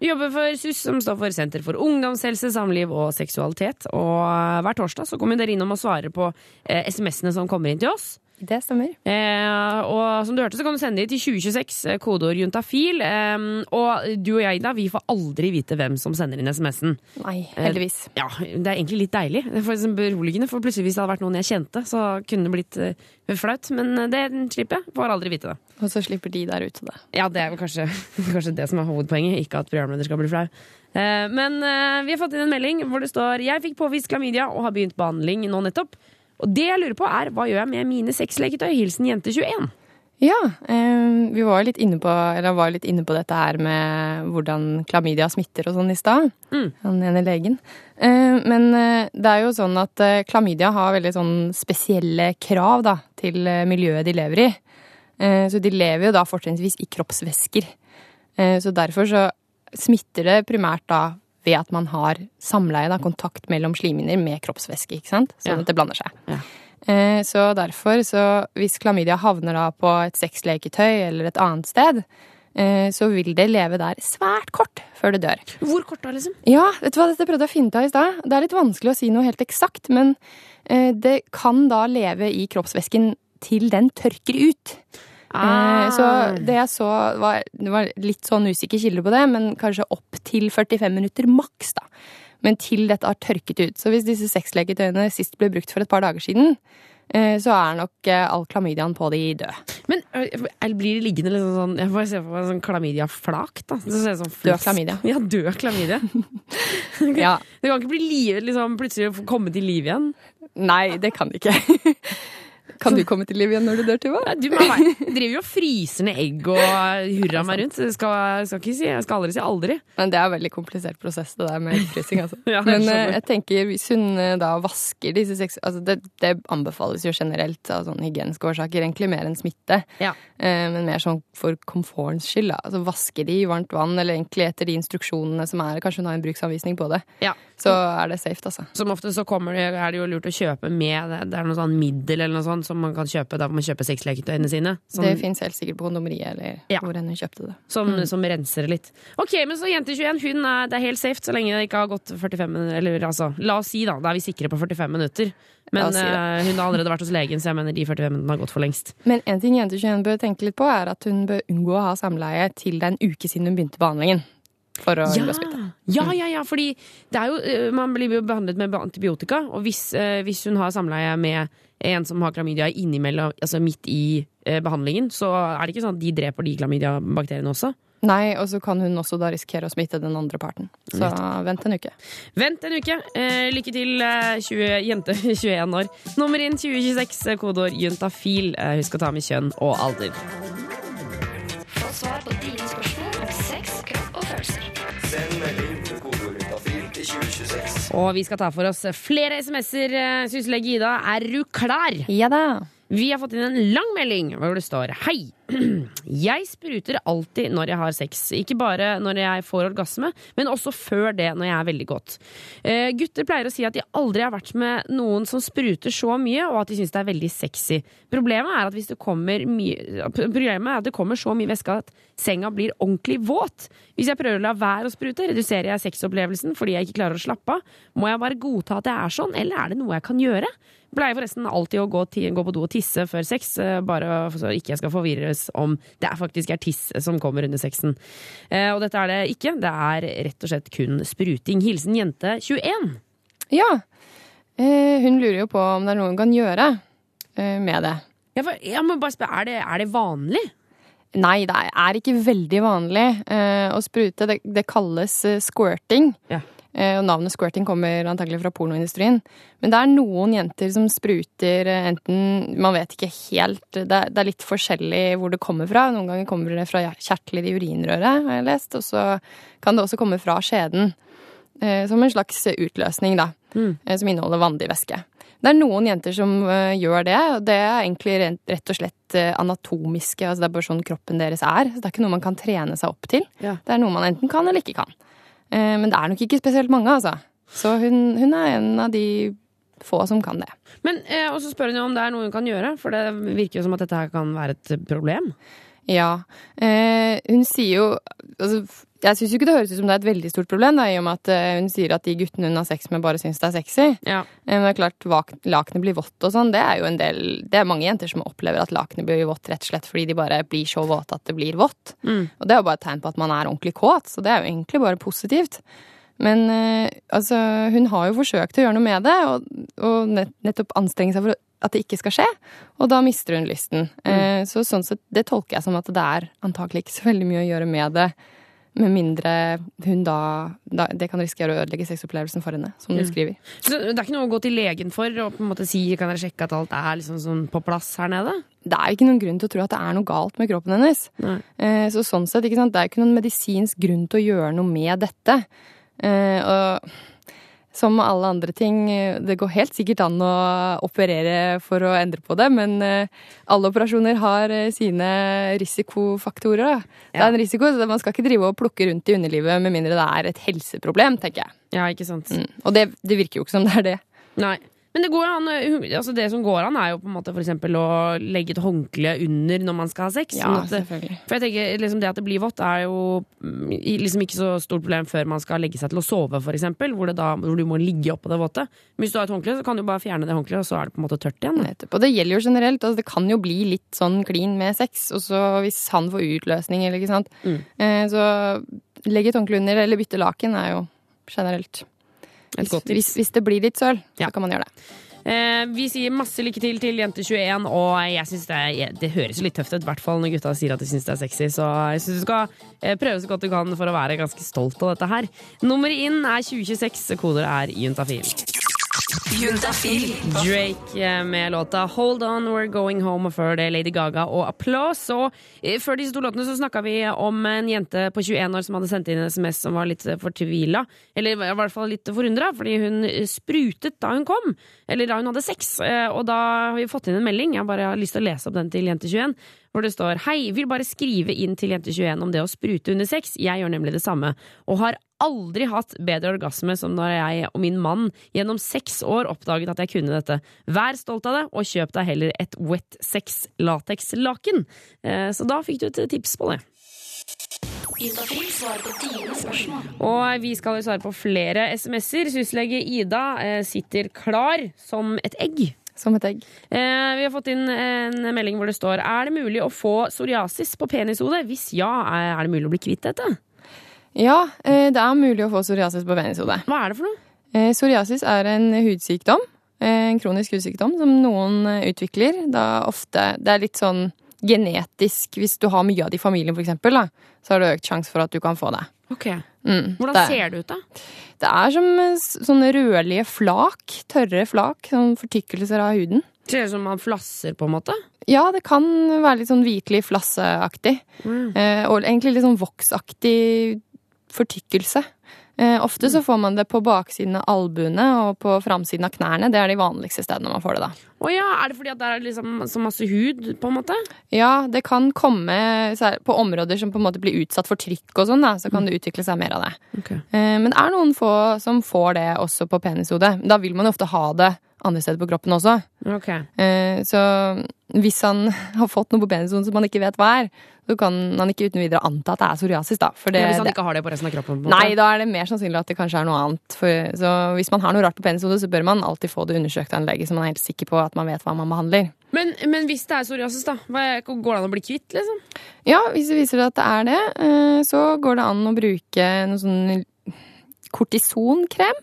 Du jobber for SUS, som står for Senter for ungdomshelse, samliv og seksualitet. Og eh, hver torsdag så kommer dere innom og svarer på eh, SMS-ene som kommer inn til oss. Det stemmer. Eh, og som du hørte, så kan du sende de til 2026, eh, kodeord juntafil. Eh, og du og jeg, Ida, vi får aldri vite hvem som sender inn SMS-en. Nei, heldigvis. Ja, det er egentlig litt deilig. Det er faktisk beroligende, for plutselig hvis det hadde vært noen jeg kjente, så kunne det blitt uh, flaut. Men eh, det slipper jeg. Får aldri vite det. Og så slipper de der ute det. Ja, det er vel kanskje, [laughs] kanskje det som er hovedpoenget, ikke at programleder skal bli flau. Eh, Men eh, vi har fått inn en melding hvor det står 'Jeg fikk påvist klamydia og har begynt behandling nå nettopp'. Og det jeg lurer på er, hva gjør jeg med mine sexleketøy? Hilsen jente21. Ja, eh, vi var litt inne på, eller var litt inne på dette her med hvordan klamydia smitter og sånn i stad. Mm. Han ene legen. Eh, men eh, det er jo sånn at klamydia har veldig sånn spesielle krav da, til miljøet de lever i. Så de lever jo da fortrinnsvis i kroppsvæsker. Så derfor så smitter det primært da ved at man har samleie, da, kontakt mellom slimhinner med kroppsvæske, ikke sant? Sånn Ja. at det blander seg. Ja. Eh, Så derfor, så hvis klamydia havner da på et sexleketøy eller et annet sted, eh, så vil det leve der svært kort før det dør. Hvor kort da, liksom? Ja, vet du hva, dette prøvde jeg å finne ut av i stad. Det er litt vanskelig å si noe helt eksakt, men eh, det kan da leve i kroppsvæsken til den tørker ut. Ah. Eh, Så det jeg så, var, det var litt sånn usikker kilde på det, men kanskje opp til 45 minutter maks, da. Men til dette har tørket ut. Så hvis disse sexleketøyene sist ble brukt for et par dager siden, eh, så er nok eh, all klamydiaen på de død. Men blir det liggende litt sånn Jeg får se for meg sånn klamydiaflak, da Så ser det sånn Død klamydia. Ja, død klamydia. [laughs] [laughs] Ja. Det kan ikke bli livet, liksom, plutselig komme til liv igjen. Nei, det kan det ikke. [laughs] Kan du komme til liv igjen når du dør, Tuva? Du driver jo og fryser ned egg og hurra meg rundt. Så jeg skal, skal ikke si, jeg skal aldri si aldri. Men det er en veldig komplisert prosess, det der med eggfrysing. Altså. [laughs] Ja, Men eh, jeg tenker hvis hun eh, da vasker disse seks Altså det, det anbefales jo generelt av sånne hygieniske årsaker, egentlig mer enn smitte. Ja. Eh, Men mer sånn for komfortens skyld. Da. Altså vaske de i varmt vann, eller egentlig etter de instruksjonene som er. Kanskje hun har en bruksanvisning på det. Ja. Så er det safe, altså. Som ofte så kommer det, er det jo lurt å kjøpe med det, er noe sånn middel eller noe sånt som man kan kjøpe da man kjøper sexleketøyene sine. Som, Det fins helt sikkert på kondomeriet eller Ja. hvor enn hun kjøpte det. som, som renser det litt. Ok, men så Jente21, hun er, det er helt safe så lenge det ikke har gått 45 minutter. Eller altså, la oss si da, da er vi sikre på 45 minutter. Men si eh, hun har allerede vært hos legen, så jeg mener de 45 minuttene har gått for lengst. Men en ting Jente21 bør tenke litt på, er at hun bør unngå å ha samleie til det er en uke siden hun begynte behandlingen. For å Ja, unngå smitte. ja, ja, ja, fordi det er jo, eh, man blir jo behandlet med antibiotika, og hvis, eh, hvis hun har samleie med en som har klamydia innimellom, altså midt i eh, behandlingen, så er det ikke sånn at de dreper de klamydia-bakteriene også. Nei, og så kan hun også da risikere å smitte den andre parten. Så vent en uke. Vent en uke. Eh, lykke til, eh, 20, jente [laughs] 21 år. Nummer inn 2026, eh, kodeord juntafil. Eh, husk å ta med kjønn og alder. Få svar på dine spørsmål Og vi skal ta for oss flere SMS-er. eh, Syslege Ida, er du klar? Ja da. Vi har fått inn en lang melding hvor det står Hei! [clears throat] Jeg spruter alltid når jeg har sex. Ikke bare når jeg får orgasme, men også før det når jeg er veldig godt. Eh, gutter pleier å si at de aldri har vært med noen som spruter så mye, og at de syns det er veldig sexy. Problemet er at hvis det kommer Problemet er at det kommer så mye væske at senga blir ordentlig våt. Hvis jeg prøver å la være å sprute, reduserer jeg sexopplevelsen fordi jeg ikke klarer å slappe av. Må jeg bare godta at det er sånn, eller er det noe jeg kan gjøre? Pleier forresten alltid å gå, gå på do og tisse før sex, eh, bare så ikke jeg skal forvirres om det er faktisk er tiss som kommer under sexen. Eh, Og dette er det ikke, det er rett og slett kun spruting. Hilsen jente 21. Ja. Eh, hun lurer jo på om det er noe hun kan gjøre med det. Ja, for, jeg må bare spørre, er det, er det vanlig? Nei, det er ikke veldig vanlig eh, å sprute. Det, det kalles eh, squirting. Ja. Eh, og navnet squirting kommer antagelig fra pornoindustrien. Men det er noen jenter som spruter eh, enten Man vet ikke helt. Det er, det er litt forskjellig hvor det kommer fra. Noen ganger kommer det fra kjertler i urinrøret, har jeg lest. Og så kan det også komme fra skjeden. Eh, som en slags utløsning, da. Mm. Som inneholder vandig væske. Det er noen jenter som gjør det, og det er egentlig rent, rett og slett anatomiske. altså Det er bare sånn kroppen deres er. Så det er ikke noe man kan trene seg opp til. Ja. Det er noe man enten kan eller ikke kan. Eh, Men det er nok ikke spesielt mange, altså. Så hun, hun er en av de få som kan det. Men, eh, Og så spør hun jo om det er noe hun kan gjøre, for det virker jo som at dette her kan være et problem. Ja. Eh, hun sier jo altså, Jeg syns ikke det høres ut som det er et veldig stort problem, da, i og med at eh, hun sier at de guttene hun har sex med, bare syns det er sexy. Ja. Eh, Men det er klart, lakenet blir vått og sånn, det er jo en del Det er mange jenter som opplever at lakenet blir vått rett og slett fordi de bare blir så våte at det blir vått. Mm. Og det er jo bare et tegn på at man er ordentlig kåt, så det er jo egentlig bare positivt. Men eh, altså, hun har jo forsøkt å gjøre noe med det, og, og nett, nettopp anstrenge seg for at det ikke skal skje. Og da mister hun lysten. Eh, så sånn sett, det tolker jeg som at det er antakelig ikke så veldig mye å gjøre med det. Med mindre hun da, da Det kan risikere å ødelegge sexopplevelsen for henne, som du skriver. Så det er ikke noe å gå til legen for og på en måte si kan dere sjekke at alt er liksom sånn på plass her nede? Det er ikke noen grunn til å tro at det er noe galt med kroppen hennes. Eh, så sånn sett, ikke sant, det er ikke noen medisinsk grunn til å gjøre noe med dette. Eh, og som med alle andre ting, det går helt sikkert an å operere for å endre på det, men eh, alle operasjoner har eh, sine risikofaktorer. Da. Det er en risiko, så man skal ikke drive og plukke rundt i underlivet med mindre det er et helseproblem, tenker jeg. Ja, ikke sant? Mm. Og det, det virker jo ikke som det er det. Nei. Men det, går an, uh, altså det som går an, er jo på en måte for eksempel å legge et håndkle under når man skal ha sex. Ja, sånn at selvfølgelig. For jeg tenker, liksom Det at det blir vått, er jo mm, liksom ikke så stort problem før man skal legge seg til å sove, for eksempel, hvor, det da, hvor du må ligge oppå det våte. Men hvis du har et håndkle, så kan du bare fjerne det håndkleet, og så er det på en måte tørt igjen. Nettopp. Og det gjelder jo generelt. Altså det kan jo bli litt sånn klin med sex. Og så hvis han får utløsning, eller ikke sant. Mm. Eh, så legge et håndkle under, eller bytte laken, er jo generelt. Et Hvis, godt tips. hvis det blir litt søl, Ja. så kan man gjøre det. Eh, vi sier masse lykke til til Jente21, og jeg synes det, er, det høres jo litt tøft ut, i hvert fall når gutta sier at de syns det er sexy, så jeg syns du skal eh, prøve så godt du kan for å være ganske stolt av dette her. Nummeret inn er 2026, koder er juntafil. Drake eh, med låta Hold On, We're Going Home, og før det Lady Gaga og applaus. Og eh, før disse to låtene så snakka vi om en jente på 21 år som hadde sendt inn en SMS som var litt fortvila, eller i hvert fall litt forundra, fordi hun eh, sprutet da hun kom, eller da hun hadde sex. Eh, Og da har vi fått inn en melding, jeg bare har lyst til å lese opp den til Jente21, hvor det står Hei, vil bare skrive inn til Jente21 om det å sprute under sex. Jeg gjør nemlig det samme, og har aldri hatt bedre orgasme som når jeg og min mann gjennom seks år oppdaget at jeg kunne dette. Vær stolt av det, og kjøp deg heller et wet sex latex-laken. Så da fikk du et tips på det. Og vi skal jo svare på flere SMS-er. Syslege Ida eh, sitter klar som et egg. Som et egg. Eh, vi har fått inn en melding hvor det står Er det mulig å få psoriasis på penishodet? Hvis ja, er det mulig å bli kvitt dette? Ja, eh, det er mulig å få psoriasis på penishodet. Hva er det for noe? Eh, Psoriasis er en hudsykdom. eh, En kronisk hudsykdom som noen utvikler. Da ofte Det er litt sånn genetisk. Hvis du har mye av det i familien, eksempel, så har du økt sjanse for at du kan få det. Ok. Mm, Hvordan det, ser det ut, da? Det er som eh, sånne rødlige flak. Tørre flak. Sånn fortykkelser av huden. Ser ut som man flasser, på en måte? Ja, det kan være litt sånn hvitlig flasseaktig. Mm. Eh, og egentlig litt sånn voksaktig fortykkelse. Eh, ofte så får man det på baksiden av albuene og på framsiden av knærne. Det er de vanligste stedene man får det, da. Å ja, Er det fordi at der er liksom så masse hud, på en måte? Ja, det kan komme her, på områder som på en måte blir utsatt for trykk og sånn, da, så kan det utvikle seg mer av det. Okay. Eh, men det er noen få som får det også på penishodet. Da vil man jo ofte ha det andre steder på kroppen også. Ok. Eh, så hvis han [laughs] har fått noe på penishodet som man ikke vet hva er, så kan han ikke uten videre anta at det er psoriasis, da. Det, Ja, hvis han det, ikke har det på resten av kroppen? nei, da er det mer sannsynlig at det kanskje er noe annet. For, så hvis man har noe rart på penishodet, så bør man alltid få det undersøkt av en lege, så man er helt sikker på at man vet hva man behandler. Men, men hvis det er psoriasis, da? Går det an å bli kvitt, liksom? Ja, hvis det viser seg at det er det, eh, så går det an å bruke noe sånn kortisonkrem.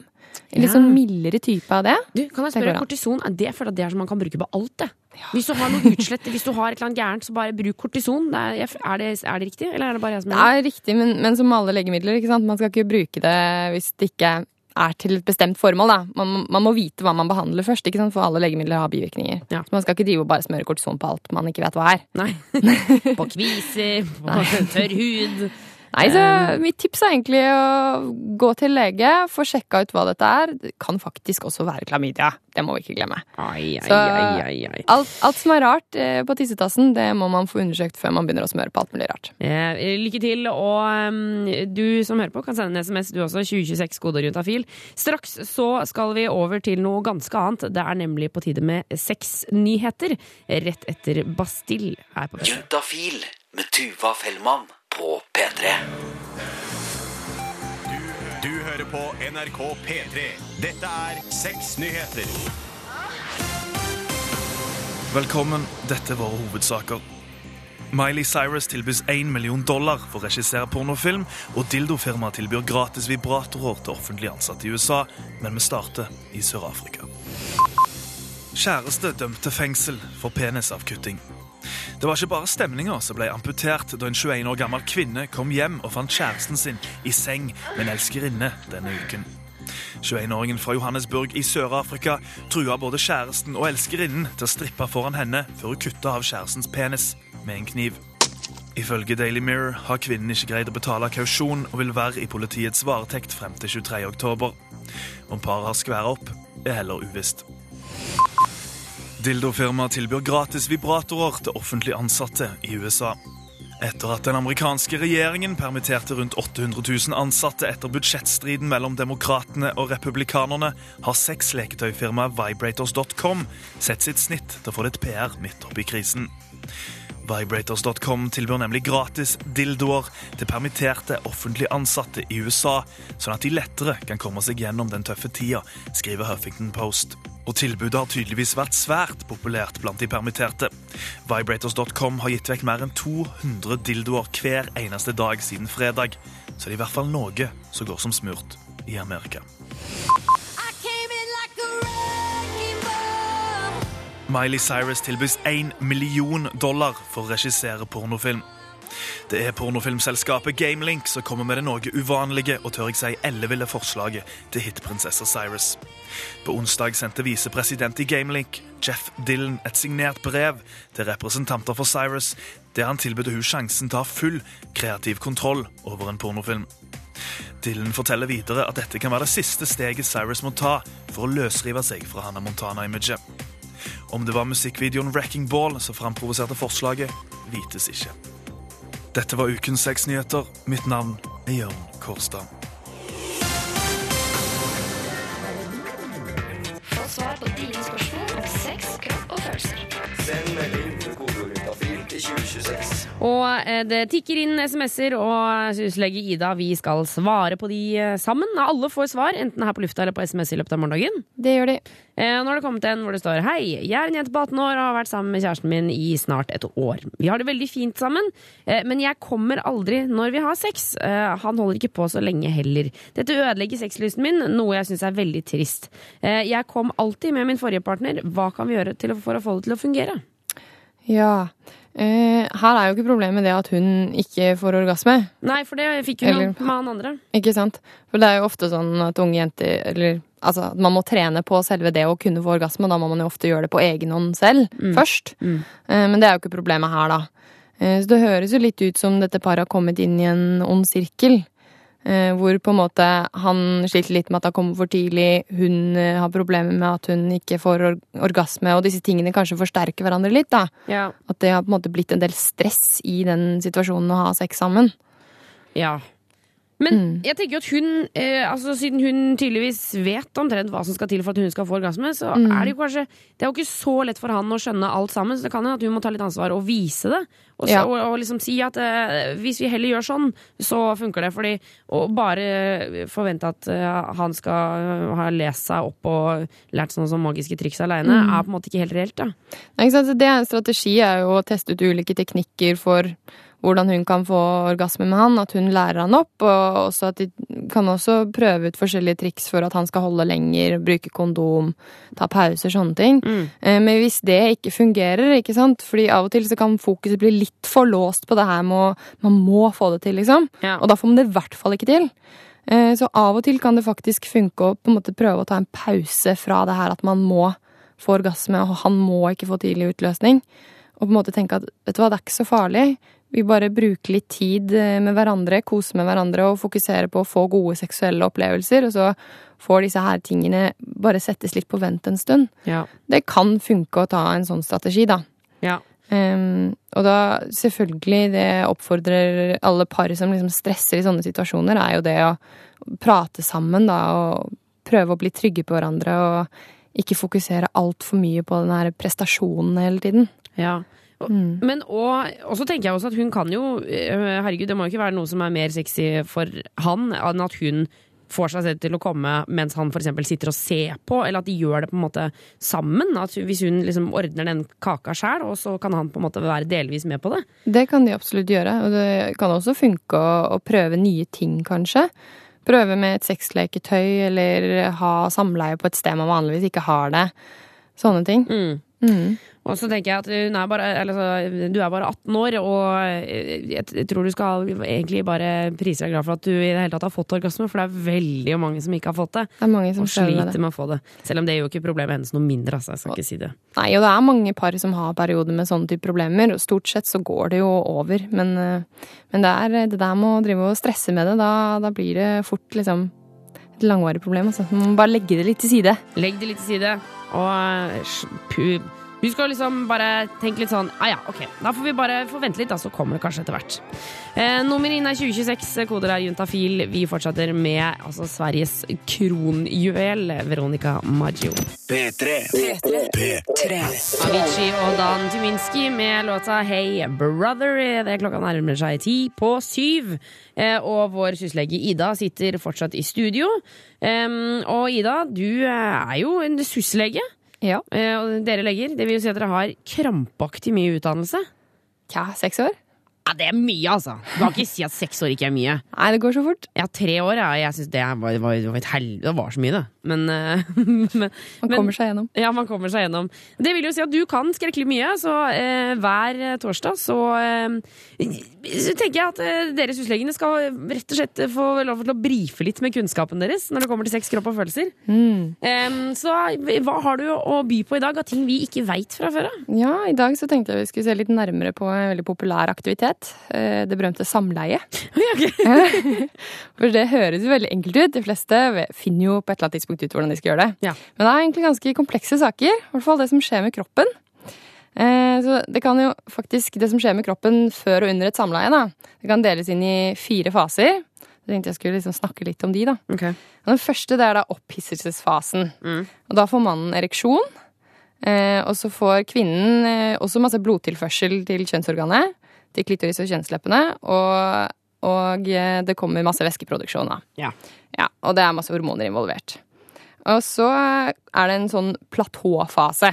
En litt Ja. sånn mildere type av det. Du, kan jeg spørre, kortison, er det for at det er som man kan bruke på alt, det? Hvis du har noe utslett, hvis du har et eller annet gærent, så bare bruk kortison. Er, er, det, er det riktig, eller er det bare jeg som Det er riktig, men, men som alle legemidler, man skal ikke bruke det hvis det ikke er til et bestemt formål. Da. Man, man må vite hva man behandler først, for alle legemidler har bivirkninger. Ja. Så man skal ikke drive og bare smøre kortison på alt man ikke vet hva er. Nei. [laughs] På kviser, på tørr hud. Nei, så. Mitt tips er egentlig å gå til lege, få sjekka ut hva dette er. Det kan faktisk også være klamydia. Det må vi ikke glemme. Ai, ai, Så- ai, ai, ai. Alt, alt som er rart eh, på tissetassen, det må man få undersøkt før man begynner å smøre på alt mulig rart. Eh, lykke til, og um, du som hører på kan sende en SMS, du også. 2026 kodeord juntafil. Straks så skal vi over til noe ganske annet. Det er nemlig på tide med sexnyheter. Rett etter Bastille er på. Juntafil med Tuva Fellmann på P3. Du hører på NRK P3. Dette er Seks nyheter. Velkommen, dette er våre hovedsaker. Miley Cyrus tilbys 1 million dollar for å regissere pornofilm, og dildofirmaet tilbyr gratis vibratorer til offentlig ansatte i USA, men vi starter i Sør-Afrika. Kjæreste dømt til fengsel for penisavkutting. Det var ikke bare stemninga som ble amputert da en 21 år gammel kvinne kom hjem og fant kjæresten sin i seng med en elskerinne denne uken. 21-åringen fra Johannesburg i Sør-Afrika trua både kjæresten og elskerinnen til å strippe foran henne før hun kutta av kjærestens penis med en kniv. Ifølge Daily Mirror har kvinnen ikke greid å betale kausjon og vil være i politiets varetekt frem til 23. oktober. Om paret har skværa opp, er heller uvisst. Dildofirmaet tilbyr gratis vibratorer til offentlig ansatte i USA. Etter at den amerikanske regjeringen permitterte rundt 800 000 ansatte etter budsjettstriden mellom demokratene og republikanerne, har seks leketøyfirmaet Vibrators.com sett sitt snitt til å få litt PR midt oppi krisen. Vibrators.com tilbyr nemlig gratis dildoer til permitterte offentlig ansatte i USA, sånn at de lettere kan komme seg gjennom den tøffe tida, skriver Huffington Post. Og tilbudet har tydeligvis vært svært populært blant de permitterte. Vibrators.com har gitt vekk mer enn 200 dildoer hver eneste dag siden fredag, så det er i hvert fall noe som går som smurt i Amerika. Miley Cyrus tilbys 1 million dollar for å regissere pornofilm. Det er pornofilmselskapet Gamelink som kommer med det noe uvanlige og tør jeg si elleville forslaget til hitprinsessa Cyrus. På onsdag sendte visepresident i Gamelink, Jeff Dillon, et signert brev til representanter for Cyrus, der han tilbød hun sjansen til å ha full kreativ kontroll over en pornofilm. Dillon forteller videre at dette kan være det siste steget Cyrus må ta for å løsrive seg fra Hannah Montana-imaget. Om det var musikkvideoen Wrecking Ball som framprovoserte forslaget, vites ikke. Dette var ukens sexnyheter. Mitt navn er Jørn Kårstad. Få svar på dine spørsmål om sex, kropp og følelser. Send melding Og eh, det tikker inn SMS-er, og syslege Ida, vi skal svare på de eh, sammen. Alle får svar, enten her på lufta eller på SMS i løpet av morgendagen. Det gjør de. Eh, Nå har det kommet en hvor det står Hei, jeg er en jente på 18 år og har vært sammen med kjæresten min i snart et år. Vi har det veldig fint sammen, men jeg kommer aldri når vi har sex. Han holder ikke på så lenge heller. Dette ødelegger sexlysten min, noe jeg syns er veldig trist. Jeg kom alltid med min forrige partner. Hva kan vi gjøre for å få det til å fungere? Ja. Eh, her er jo ikke problemet det at hun ikke får orgasme. Nei, for det fikk hun Eller- med han andre. Ikke sant? For det er jo ofte sånn at unge jenter Eller altså, at man må trene på selve det å kunne få orgasme, og da må man jo ofte gjøre det på egen hånd selv først. Mm. Uh, men det er jo ikke problemet her, da. Uh, så det høres jo litt ut som dette paret har kommet inn i en ond sirkel. Eh, hvor på en måte han sliter litt med at han kommer for tidlig, hun eh, har problemer med at hun ikke får or orgasme, og disse tingene kanskje forsterker hverandre litt. da. Ja. At det har på en måte blitt en del stress i den situasjonen å ha sex sammen. Ja. Men jeg tenker jo at hun, eh, altså siden hun tydeligvis vet omtrent hva som skal til for at hun skal få orgasme, så Mm. er det jo kanskje Det er jo ikke så lett for han å skjønne alt sammen, så det kan hende at hun må ta litt ansvar og vise det. Og, så, Ja. og, og liksom si at eh, hvis vi heller gjør sånn, så funker det. Fordi å bare forvente at eh, han skal ha lest seg opp og lært sånne som magiske triks aleine, Mm. er på en måte ikke helt reelt, da. Ja, Ikke sant? Det er en strategi er jo å teste ut ulike teknikker for hvordan hun kan få orgasme med han, at hun lærer han opp, og også at de kan også prøve ut forskjellige triks for at han skal holde lenger, bruke kondom, ta pauser, sånne ting. Mm. Men hvis det ikke fungerer, ikke sant, fordi av og til så kan fokuset bli litt for låst på det her med å man må få det til, liksom, og da får man det i hvert fall ikke til. Eh, Så av og til kan det faktisk funke å på en måte prøve å ta en pause fra det her at man må få orgasme, og han må ikke få tidlig utløsning. Og på en måte tenke at vet du hva, det er ikke så farlig. Vi bare bruker litt tid eh, med hverandre, koser med hverandre og fokuserer på å få gode seksuelle opplevelser. Og så får disse her tingene bare settes litt på vent en stund. Ja. Det kan funke å ta en sånn strategi, da. Ja. Um, og da selvfølgelig, det oppfordrer alle par som liksom stresser i sånne situasjoner, er jo det å prate sammen, da, og prøve å bli trygge på hverandre, og ikke fokusere altfor mye på den her prestasjonen hele tiden. Ja. Og- Men og, og så tenker jeg også at hun kan jo øh, Herregud, det må jo ikke være noe som er mer sexy for han enn at hun får seg selv til å komme mens han f.eks. sitter og ser på, eller at de gjør det på en måte sammen. At hvis hun liksom ordner den kaka sjæl, og så kan han på en måte være delvis med på det. Det kan de absolutt gjøre, og det kan også funke å, å prøve nye ting, kanskje. Prøve med et sexleketøy, eller ha samleie på et sted man vanligvis ikke har det. Sånne ting. Mm. Og så tenker jeg at er bare, eller, så, du er bare 18 år, og jeg, jeg tror du skal egentlig bare prise deg glad for at du i det hele tatt har fått orgasme, for det er veldig mange som ikke har fått det. Det er mange som og sliter med det. med å få det. Selv om det gjør ikke problemet hennes noe mindre, altså. Jeg skal ikke si det. Nei, og det er mange par som har perioder med sånne type problemer, og stort sett så går det jo over. Men, eh, men det er det der med å drive og stresse med det, da, da blir det fort liksom et langvarig problem. Altså. Man må bare legge det litt til side. Legg det litt til side, og eh, Husk å liksom bare tenke litt sånn ah ja, ok, da får vi bare få vente litt, da, så kommer det kanskje etter hvert. Eh, nummer inn er 2026, koder er juntafil. Vi fortsetter med altså, Sveriges kronjuvel, Veronica Maggio. P3. Avicii og Dan Tuminski med låta Hey Brother. Det er klokka nærmer seg ti på syv. Eh, og vår syslege Ida sitter fortsatt i studio. Um, og Ida, du er jo en syslege. Ja. Eh, og dere leger, det vil jo si at dere har krampaktig mye utdannelse. Ja, seks år? Ja, det er mye, altså. Du kan ikke si at seks år ikke er mye. Nei, det går så fort. Ja, tre år, ja. Jeg synes det var, var, var et hel... Det var så mye, det. Men, eh, [laughs] men Man kommer seg gjennom. Ja, man kommer seg gjennom. Det vil jo si at du kan skrekkelig mye, så eh, hver torsdag så, eh, så tenker jeg at eh, dere huslegene skal rett og slett få lov til å brife litt med kunnskapen deres når det kommer til sex, kropp og følelser. Mm. Så hva har du å by på i dag av ting vi ikke veit fra før av? Ja, i dag så tenkte jeg vi skulle se litt nærmere på en veldig populær aktivitet. Eh, Det berømte samleie. [laughs] [laughs] For det høres jo veldig enkelt ut. De fleste finner jo på et eller annet tidspunkt ut hvordan de skal gjøre det. Men det er egentlig ganske komplekse saker. I hvert fall det som skjer med kroppen. Eh, Så det kan jo faktisk, det som skjer med kroppen før og under et samleie, da, det kan deles inn i fire faser. Jeg tenkte jeg skulle liksom snakke litt om de, da. Okay. Den første det er da opphisselsesfasen. Og da får mannen ereksjon. Eh, og så får kvinnen også masse blodtilførsel til kjønnsorganet, til klitoris og kjønnsleppene, og, og eh, det kommer masse væskeproduksjon da. Ja. Ja, og det er masse hormoner involvert. Og så er det en sånn platåfase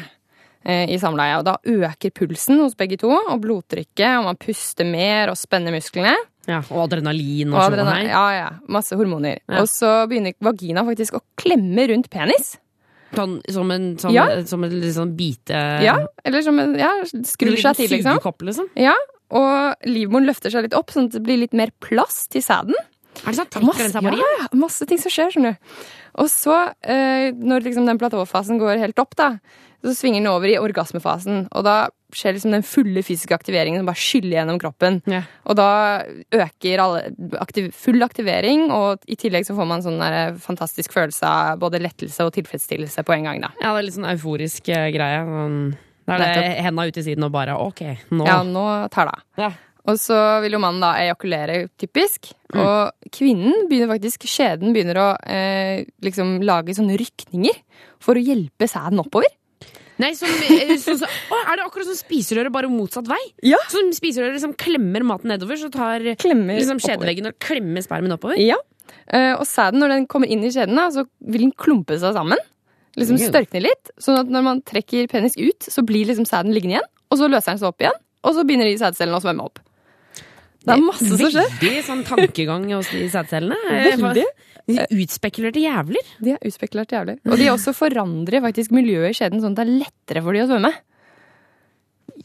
eh, i samleie, og da øker pulsen hos begge to, og blodtrykket, og man puster mer og spenner musklene. Ja, og adrenalin og, Og sånn adrenalin, ja, ja, masse hormoner. Ja. Og så begynner vagina faktisk å klemme rundt penis. Sånn, som en, sånn, Ja. som en sånn bite Ja, eller som en, ja, skrur seg til, liksom. sugekopp, liksom. Ja, og livmoren løfter seg litt opp, sånn at det blir litt mer plass til sæden. Er det sant? Masse, ja, ja, masse ting som skjer, skjønner du. Og så, eh, når liksom den platåfasen går helt opp, da, så svinger den over i orgasmefasen. Og da skjer liksom den fulle fysiske aktiveringen som bare skyller gjennom kroppen. Og da øker alle aktiv, full aktivering, og i tillegg så får man sånn der fantastisk følelse av både lettelse og tilfredsstillelse på en gang, da. Ja, det er litt sånn euforisk eh, greie. Sånn, Da er det henda ut til siden og bare ok, nå Ja, nå tar det av. Og så vil jo mannen da ejakulere, typisk. Mm. Og kvinnen begynner faktisk Skjeden begynner å eh, liksom lage sånne rykninger for å hjelpe sæden oppover. Nei, som, eh, så, så, å, Er det akkurat som spiserøret, bare motsatt vei? Ja. Som spiserøret liksom klemmer maten nedover, så tar liksom skjedeveggen og klemmer spermen oppover? Ja. Eh, og sæden, når den kommer inn i skjeden, da, så vil den klumpe seg sammen. Liksom størkne litt. Sånn at når man trekker penis ut, så blir liksom sæden liggende igjen. Og så løser den seg opp igjen, og så begynner de sædcellene å svømme opp. Det er masse som skjer. Veldig sånn tankegang hos [laughs] de sædcellene. De er utspekulerte jævler. De er utspekulerte jævler. Og de også forandrer faktisk miljøet i skjeden sånn at det er lettere for de å svømme.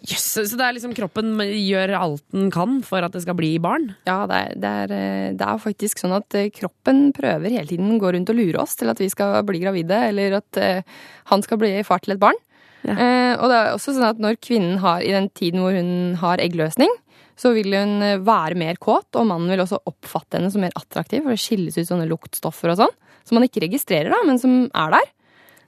Jøss, så det er liksom kroppen gjør alt den kan for at det skal bli barn? Ja, det er, det er, eh, det er faktisk sånn at eh, kroppen prøver hele tiden gå rundt og lure oss til at vi skal bli gravide, eller at eh, han skal bli far til et barn. Eh, og det er også sånn at når kvinnen har, i den tiden hvor hun har eggløsning, så vil hun være mer kåt, og mannen vil også oppfatte henne som mer attraktiv, for det skilles ut sånne luktstoffer og sånn, som man ikke registrerer, da, men som er der.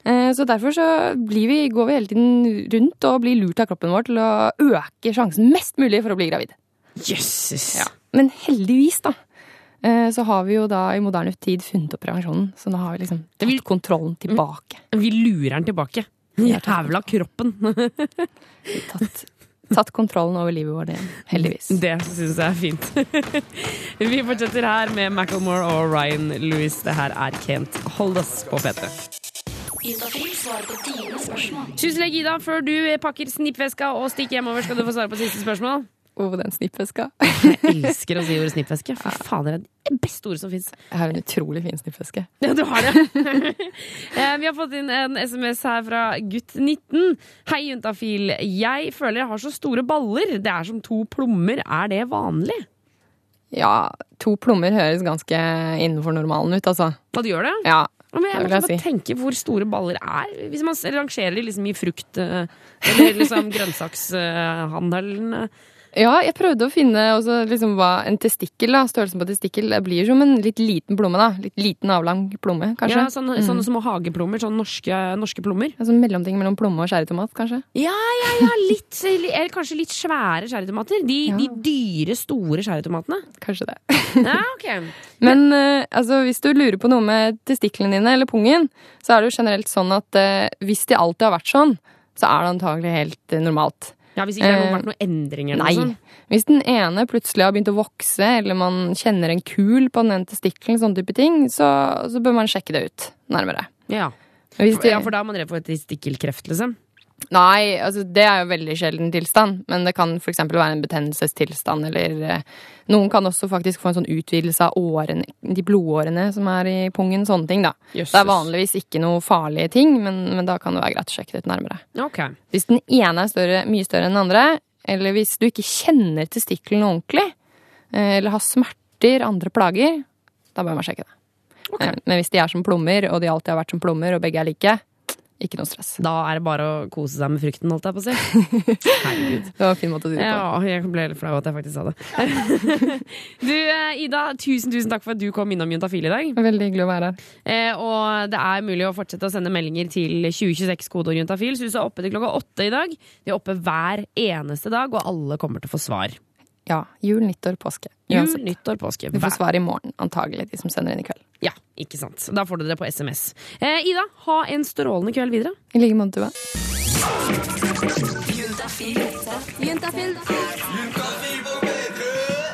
Eh, Så derfor så vi, går vi hele tiden rundt og blir lurt av kroppen vår til å øke sjansen mest mulig for å bli gravid. Jøsses! Ja. Men heldigvis, da, eh, så har vi jo da i moderne tid funnet opp prevensjonen. Så nå har vi liksom tatt kontrollen tilbake. Vi lurer den tilbake. Jævla kroppen. tatt, tatt kontrollen over livet vårt igjen. Heldigvis. Det syns jeg er fint. [laughs] Vi fortsetter her med Macclemore og Ryan Lewis. Det her er Kent Hold oss på P3. Spørsmål. Syslege Ida, før du pakker snippveska og stikker hjemover, skal du få svare på siste spørsmål. Oh, den snippveska. [laughs] Jeg elsker å si ordet snippveske. Fy fader, det er det beste ordet som fins. Jeg har en utrolig fin snippveske. Ja, du har det. [laughs] Eh, Vi har fått inn en SMS her fra gutt19. Hei, juntafil. Jeg føler jeg har så store baller. Det er som to plommer. Er det vanlig? Ja, to plommer høres ganske innenfor normalen ut, altså. Hva du gjør det? Ja, Men jeg må si. tenke hvor store baller er. Hvis man rangerer liksom i frukt- eh, eller liksom [laughs] grønnsakshandelen. Ja, jeg prøvde å finne også liksom hva en testikkel, da, størrelsen på testikkel, det blir som en litt liten plomme, da. Litt liten, avlang plomme, kanskje. Ja, sånne, Mm. sånne små hageplommer. Sånne norske, norske plommer. Ja, sånn mellomting mellom plomme og skjæretomat, kanskje. Ja, ja, ja, litt, eller kanskje litt svære skjæretomater. De, de dyre, store skjæretomatene. Kanskje det. Ja, ok. [laughs] Men uh, altså, hvis du lurer på noe med testiklene dine eller pungen, så er det jo generelt sånn at uh, hvis de alltid har vært sånn, så er det antagelig helt uh, normalt. Ja, Hvis ikke det har Eh, vært noen endringer? Nei. noe sånt. Hvis den ene plutselig har begynt å vokse, eller man kjenner en kul på den ene testikkelen, sånne type ting, så, så bør man sjekke det ut nærmere. Ja. Det- ja, for da er man redd for testikkelkreft, liksom? Nei, altså det er jo veldig sjelden tilstand, men det kan for eksempel være en betennelsestilstand, eller eh, noen kan også faktisk få en sånn utvidelse av årene, de blodårene som er i pungen, sånne ting da. Jesus. Det er vanligvis ikke noe farlige ting, men, men da kan det være greit å sjekke det ut nærmere. Okay. Hvis den ene er større, mye større enn den andre, eller hvis du ikke kjenner testiklene ordentlig, eh, eller har smerter, andre plager, da bør man sjekke det. Okay. Men hvis de er som plommer, og de alltid har vært som plommer, og begge er like, ikke noe stress. Da er det bare å kose seg med frukten, holdt jeg på å si. [laughs] Herregud. Det var en fin måte å si det på. Ja, jeg ble litt flau at jeg faktisk sa det. [laughs] Du, eh, Ida, tusen tusen takk for at du kom innom Juntafil i dag. Veldig hyggelig å være her. Eh, og det er mulig å fortsette å sende meldinger til 2026 kodeord juntafil. Så du er oppe til klokka åtte i dag. Vi er oppe hver eneste dag, og alle kommer til å få svar. Ja, jul, nyttår, påske. Jul, nyttår, påske. Du får svar i morgen, antagelig, de som sender inn i kveld. Ikke sant. Da får du det på SMS. Eh, Ida, ha en strålende kveld videre. I like måte, Tuva.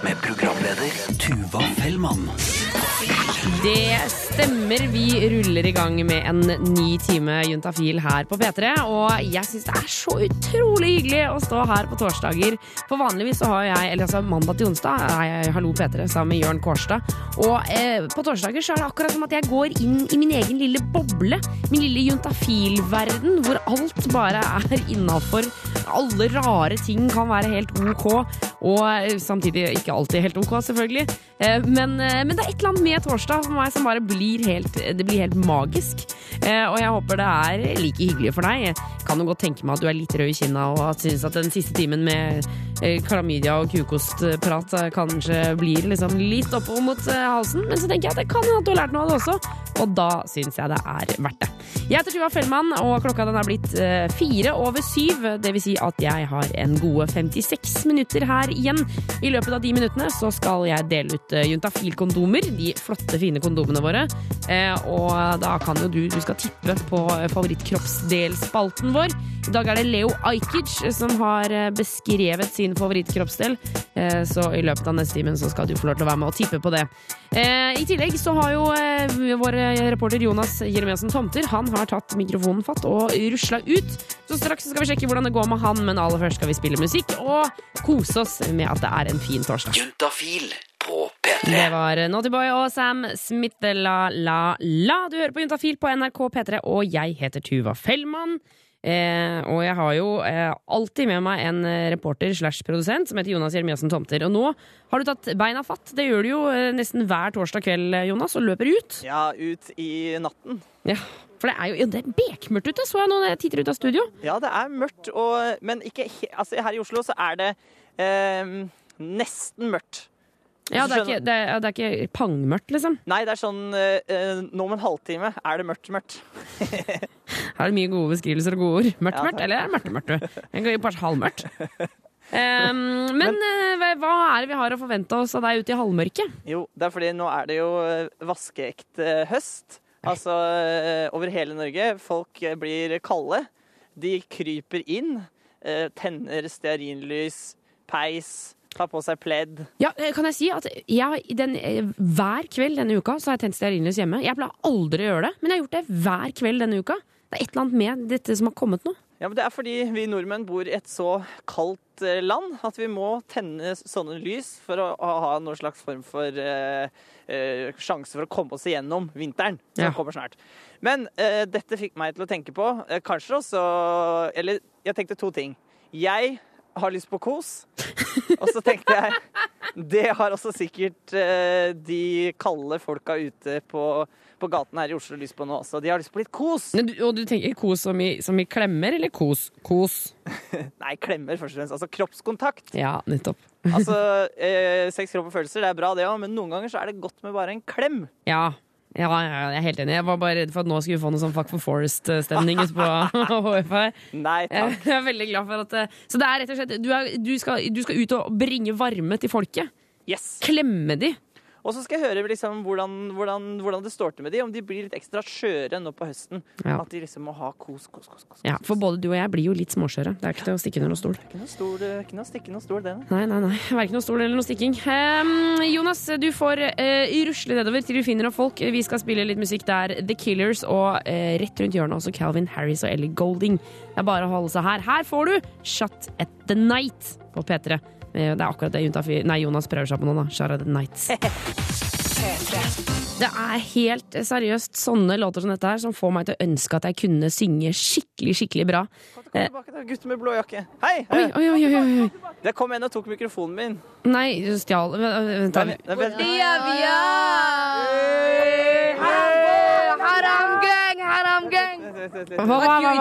Med programleder Tuva Fellmann. Det stemmer. Vi ruller i gang med en ny time Juntafil her på P3. Og jeg syns det er så utrolig hyggelig å stå her på torsdager. For vanligvis så har jeg, eller altså mandag til onsdag, er Hallo P3 sammen med Jørn Kårstad. Og eh, på torsdager så er det akkurat som at jeg går inn i min egen lille boble. Min lille juntafil-verden, hvor alt bare er innafor. Alle rare ting kan være helt ok, og eh, samtidig ikke alltid helt ok, selvfølgelig. Eh, Men, eh, men det er et eller annet med torsdag for meg som bare blir helt, det blir helt magisk. Eh, Og jeg håper det er like hyggelig for deg. Jeg kan jo godt tenke meg at du er litt rød i kinna og at syns at den siste timen med eh, klamydia og kukostprat eh, kanskje blir liksom litt oppover mot halsen. Men så tenker jeg at det kan hende at du har lært noe av det også, og da syns jeg det er verdt det. Jeg heter Tuva Fellmann, og klokka den er blitt fire over syv. Det vil si at jeg har en gode 56 minutter her igjen. I løpet av de minuttene så skal jeg dele ut juntafil-kondomer. De flotte, fine kondomene våre. Eh, og da kan jo du Du skal tippe på eh, favorittkroppsdelspalten vår. I dag er det Leo Ajkic som har eh, beskrevet sin favorittkroppsdel. Så i løpet av neste timen så skal du få lov til å være med og tippe på det. I tillegg så har jo vår reporter Jonas Jeremiassen Tomter Han har tatt mikrofonen fatt og rusla ut. Så straks skal vi sjekke hvordan det går med han, men aller først skal vi spille musikk og kose oss med at det er en fin torsdag. Juntafil på P3. Det var Naughty Boy og Sam Smith La La La. Du hører på Juntafil på NRK P3, og jeg heter Tuva Fellmann. Eh, og jeg har jo eh, alltid med meg en eh, reporter slash produsent som heter Jonas Jeremiassen Tomter. Og nå har du tatt beina fatt. Det gjør du jo eh, nesten hver torsdag kveld, eh, Jonas, og løper ut. Ja, ut i natten. Ja, For det er jo ja, det er bekmørkt ute, så jeg nå når jeg titter ut av studio. Ja, det er mørkt, og, men ikke altså, her i Oslo så er det eh, nesten mørkt. Ja, det er ikke, det er, det er ikke pangmørkt, liksom. Nei, det er sånn eh, Nå om en halvtime er det mørkt, mørkt. Her er det mye gode beskrivelser og gode ord. Mørkt, Ja, mørkt, eller er det mørkt, mørkt? Bare halvmørkt. [laughs] Um, men men, hva- hva er det vi har å forvente oss av deg ute i halvmørket? Jo, det er fordi nå er det jo eh, vaskeekte høst. Altså eh, over hele Norge. Folk eh, blir kalde. De kryper inn. eh, Tenner stearinlys, peis, tar på seg pledd. Ja, eh, kan jeg si at jeg, den, eh, Hver kveld denne uka så har jeg tent stearinlys hjemme. Jeg pleier aldri å gjøre det, men jeg har gjort det hver kveld denne uka. Det er et eller annet med dette som har kommet nå. Ja, men Det er fordi vi nordmenn bor i et så kaldt eh, land at vi må tenne sånne lys for å, ha noen slags form for eh, eh, sjanse for å komme oss igjennom vinteren, som Ja. kommer snart. Men eh, dette fikk meg til å tenke på Kanskje også Eller jeg tenkte to ting. Jeg har lyst på kos. Og så tenkte jeg Det har også sikkert eh, de kalde folka ute på, på gaten her i Oslo lyst på nå også. De har lyst på litt kos. Men du, og du tenker kos som i, som i klemmer, eller kos? Kos. [laughs] Nei, klemmer først og fremst. Altså kroppskontakt. Ja, nettopp. Altså, [laughs] eh, Sex, kropp og følelser, det er bra det òg, men noen ganger så er det godt med bare en klem. Ja. Ja, jeg er helt enig. Jeg var bare redd for at nå skulle vi få noe sånn Fuck for Forest-stemning på [laughs] HF her. Nei takk. Jeg er veldig glad for at Så det er rett og slett Du, er, du, skal, du skal ut og bringe varme til folket. Yes. Klemme de. Og så skal jeg høre liksom hvordan, hvordan, hvordan det står til med de, om de blir litt ekstra skjøre nå på høsten. Ja. At de liksom må ha kos, kos, kos. kos. Ja, For både du og jeg blir jo litt småskjøre. Det er ikke til å stikke under noen stol. Ikke noe stol, ikke noe stikke noe stol, det. Nei, nei, nei. Verken noe stol eller noe stikking. Um, Jonas, du får uh, rusle nedover til du finner noen folk. Vi skal spille litt musikk der. The Killers og uh, rett rundt hjørnet også Calvin Harris og Ellie Golding. Det er bare å holde seg her. Her får du Shut at the Night på P3. Eh, Det er akkurat det Jonas prøver seg på nå, da. Shut Nights. [laughs] Det er helt seriøst sånne låter som dette her som får meg til å ønske at jeg kunne synge skikkelig, skikkelig bra. Kom tilbake, da, gutten med blå jakke. Hei! Oi, oi, oi, oi, oi. Det kom en og tok mikrofonen min. Nei, stjal Vent, da. Nei, vent. Hva, hva, hva, hva,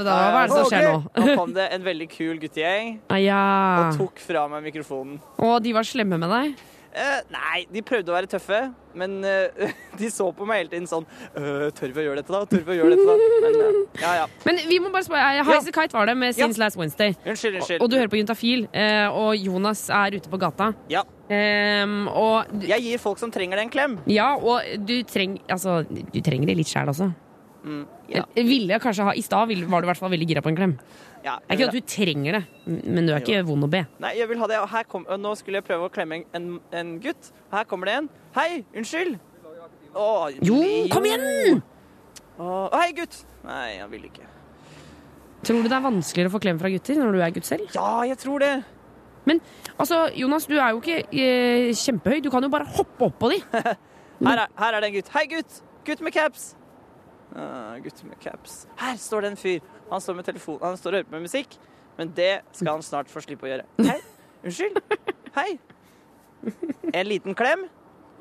hva er det som skjer nå? Nå kom det en veldig kul guttegjeng [laughs] Ah, og tok fra meg mikrofonen. Å, de var slemme med deg? Eh, nei, de prøvde å være tøffe, men uh, [laughs] de så på meg hele tiden sånn uh, Tør vi å gjøre dette, da? Tør vi å gjøre dette, da? Men eh, ja, ja. Men vi må bare spørre, Highas Kite var det med Since Last Wednesday. Unnskyld, unnskyld. Og, og du hører på Juntafil, og Jonas er ute på gata. Ja. Um, og du- Jeg gir folk som trenger det, en klem. Ja, og du, treng, altså, du trenger det litt sjæl også. Mm, ja. Ville kanskje ha I stad var du i hvert fall veldig gira på en klem. Ja, Det er ikke at du trenger det, men du er ikke vond å be. Nei, jeg vil ha det. Og kom, og nå skulle jeg prøve å klemme en, en gutt. Her kommer det en. Hei, unnskyld. Å, Jo, kom igjen! Å, hei, gutt. Nei, han vil ikke. Tror du det er vanskeligere å få klem fra gutter når du er gutt selv? Ja, jeg tror det. Men altså, Jonas, du er jo ikke eh, kjempehøy. Du kan jo bare hoppe opp på de. [laughs] Her er, her er det en gutt. Hei, gutt! Gutt med caps. Ah, gutt med caps. Her står det en fyr. Han står med telefonen, han står og hører på med musikk, men det skal han snart få slippe å gjøre. Hei, unnskyld. Hei. En liten klem?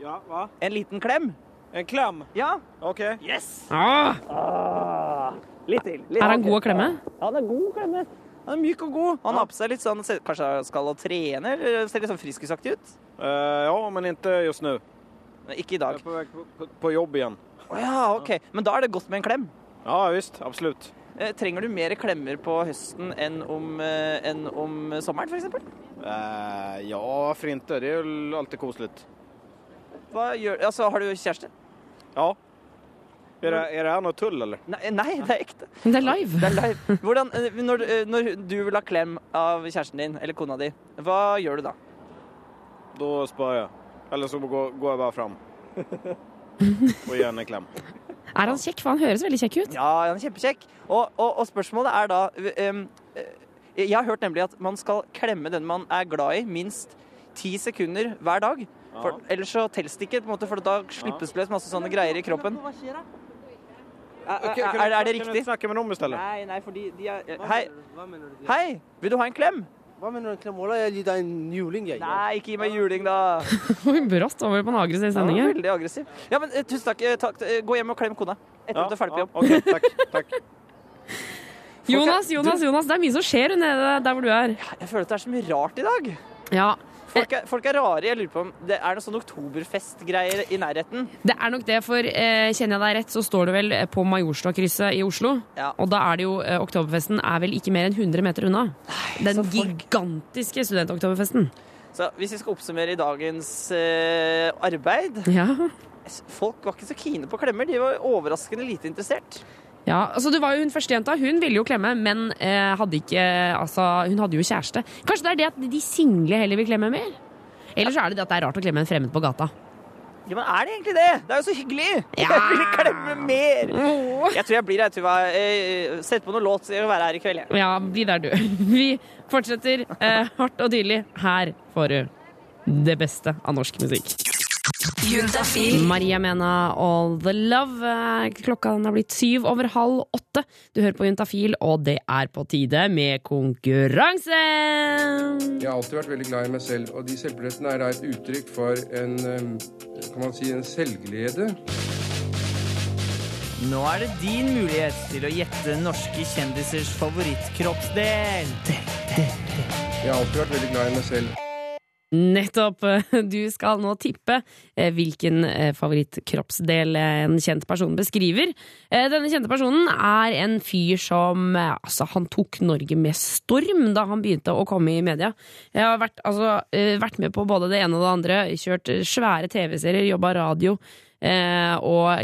Ja, hva? En liten klem? En klem? Ja. Ok. Yes! Ah, Ah, litt til. Litt, er han god å klemme? Ja, Han er god å klemme. Han er myk og god. Han har på seg litt sånn Kanskje han skal trene, eller ser litt sånn friskusaktig ut? Uh, ja, men ikke just nå. Ikke i dag. Jeg er på vei på, på, på jobb igjen. Å ja, OK. Men da er det godt med en klem. Ja visst, absolutt. Eh, trenger du mer klemmer på høsten enn om, eh, enn om sommeren, f.eks.? Eh, ja, varför er Det är väl alltid koselig. Hva gjør Altså, har du kjæreste? Ja. Er det, er det her noe tull, eller? Nei, nei, det er ekte. Det er live. Det er live. Hvordan, eh, når, når du vil ha klem av kjæresten din eller kona di, hva gjør du da? Da spør jeg. Eller så går, går jeg bare fram. [laughs] Og gir henne en klem. Er han kjekk? For han høres veldig kjekk ut. Ja, han er kjempekjekk. Og, og, og spørsmålet er da um, Jeg har hørt nemlig at man skal klemme den man er glad i, minst ti sekunder hver dag. For, ellers så telles det ikke, på en måte, for da slippes det løs masse sånne greier i kroppen. Er, er, er, er det Kan riktig? du snakke med noen i stedet? Nei, nei, fordi de er Hei! Hei! Vil du ha en klem? Hva mener du en klem? Ola, jeg gir deg en juling, jeg. Nei, ikke gi meg juling, da. [laughs] Brått over på en aggressiv Ja, sending her. veldig aggressiv. Ja, men eh, tusen takk. eh, takk. eh, Gå hjem og klem kona. Etter at du er ferdig på jobb. Ok, takk, takk. [laughs] Jonas, Jonas, Jonas, det er mye som skjer nede der hvor du er. Jeg føler at det er så mye rart i dag. Ja, Folk er, folk er rare. Jeg lurer på om det er noe sånn oktoberfest-greier i nærheten. Det er nok det, for eh, kjenner jeg deg rett, så står det vel eh, på Majorstad-krysset i Oslo. Ja. Og da er det jo eh, Oktoberfesten er vel ikke mer enn 100 meter unna. Den gigantiske studentoktoberfesten. Så hvis vi skal oppsummere i dagens eh, arbeid Ja. Folk var ikke så kine på klemmer. De var overraskende lite interessert. Ja, altså det var jo Hun førstejenta hun ville jo klemme, men eh, hadde ikke Altså, hun hadde jo kjæreste. Kanskje det er det at de single heller vil klemme mer? Eller så er det det at det er rart å klemme en fremmed på gata. Ja, men er det egentlig det? Det er jo så hyggelig! Ja. [laughs] Jeg vil klemme mer! Jeg tror jeg blir her, Tuva. Eh, Sett på noe låt. Jeg vil være her i kveld. Ja, bli der, du. [laughs] Vi fortsetter eh, hardt og tydelig. Her får du det beste av norsk musikk. Juntafil. Maria Mena All The Love. Eh, Klokka den har blitt syv over halv åtte. Du hører på Juntafil, og det er på tide med konkurranse! Jeg har alltid vært veldig glad i meg selv, og de selvbillettene er et uttrykk for en um, kan man si, en selvglede. Nå er det din mulighet til å gjette norske kjendisers favorittkroppsdel. Jeg har alltid vært veldig glad i meg selv. Nettopp. [laughs] Du skal nå tippe eh, hvilken eh, favorittkroppsdel en kjent person beskriver. Eh, Denne kjente personen er en fyr som altså, han tok Norge med storm da han begynte å komme i media. Jeg har vært, altså, vært med på både det ene og det andre, kjørt svære TV-serier, jobba radio. Eh, og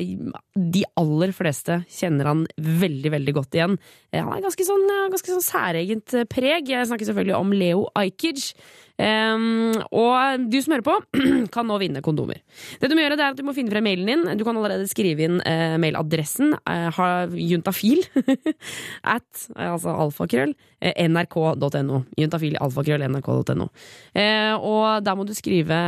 de aller fleste kjenner han veldig, veldig godt igjen. Eh, han har ganske sånn, ganske sånn særegent preg. Jeg snakker selvfølgelig om Leo Ajkic. Um, og du som hører på, [clears throat] kan nå vinne kondomer. Det du må gjøre, det er at du må finne frem mailen din. Du kan allerede skrive inn uh, mailadressen. uh, juntafil [laughs] at eh, altså alfakrøll nrk.no. Juntafil alfakrøll nrk.no. Uh, og der må du skrive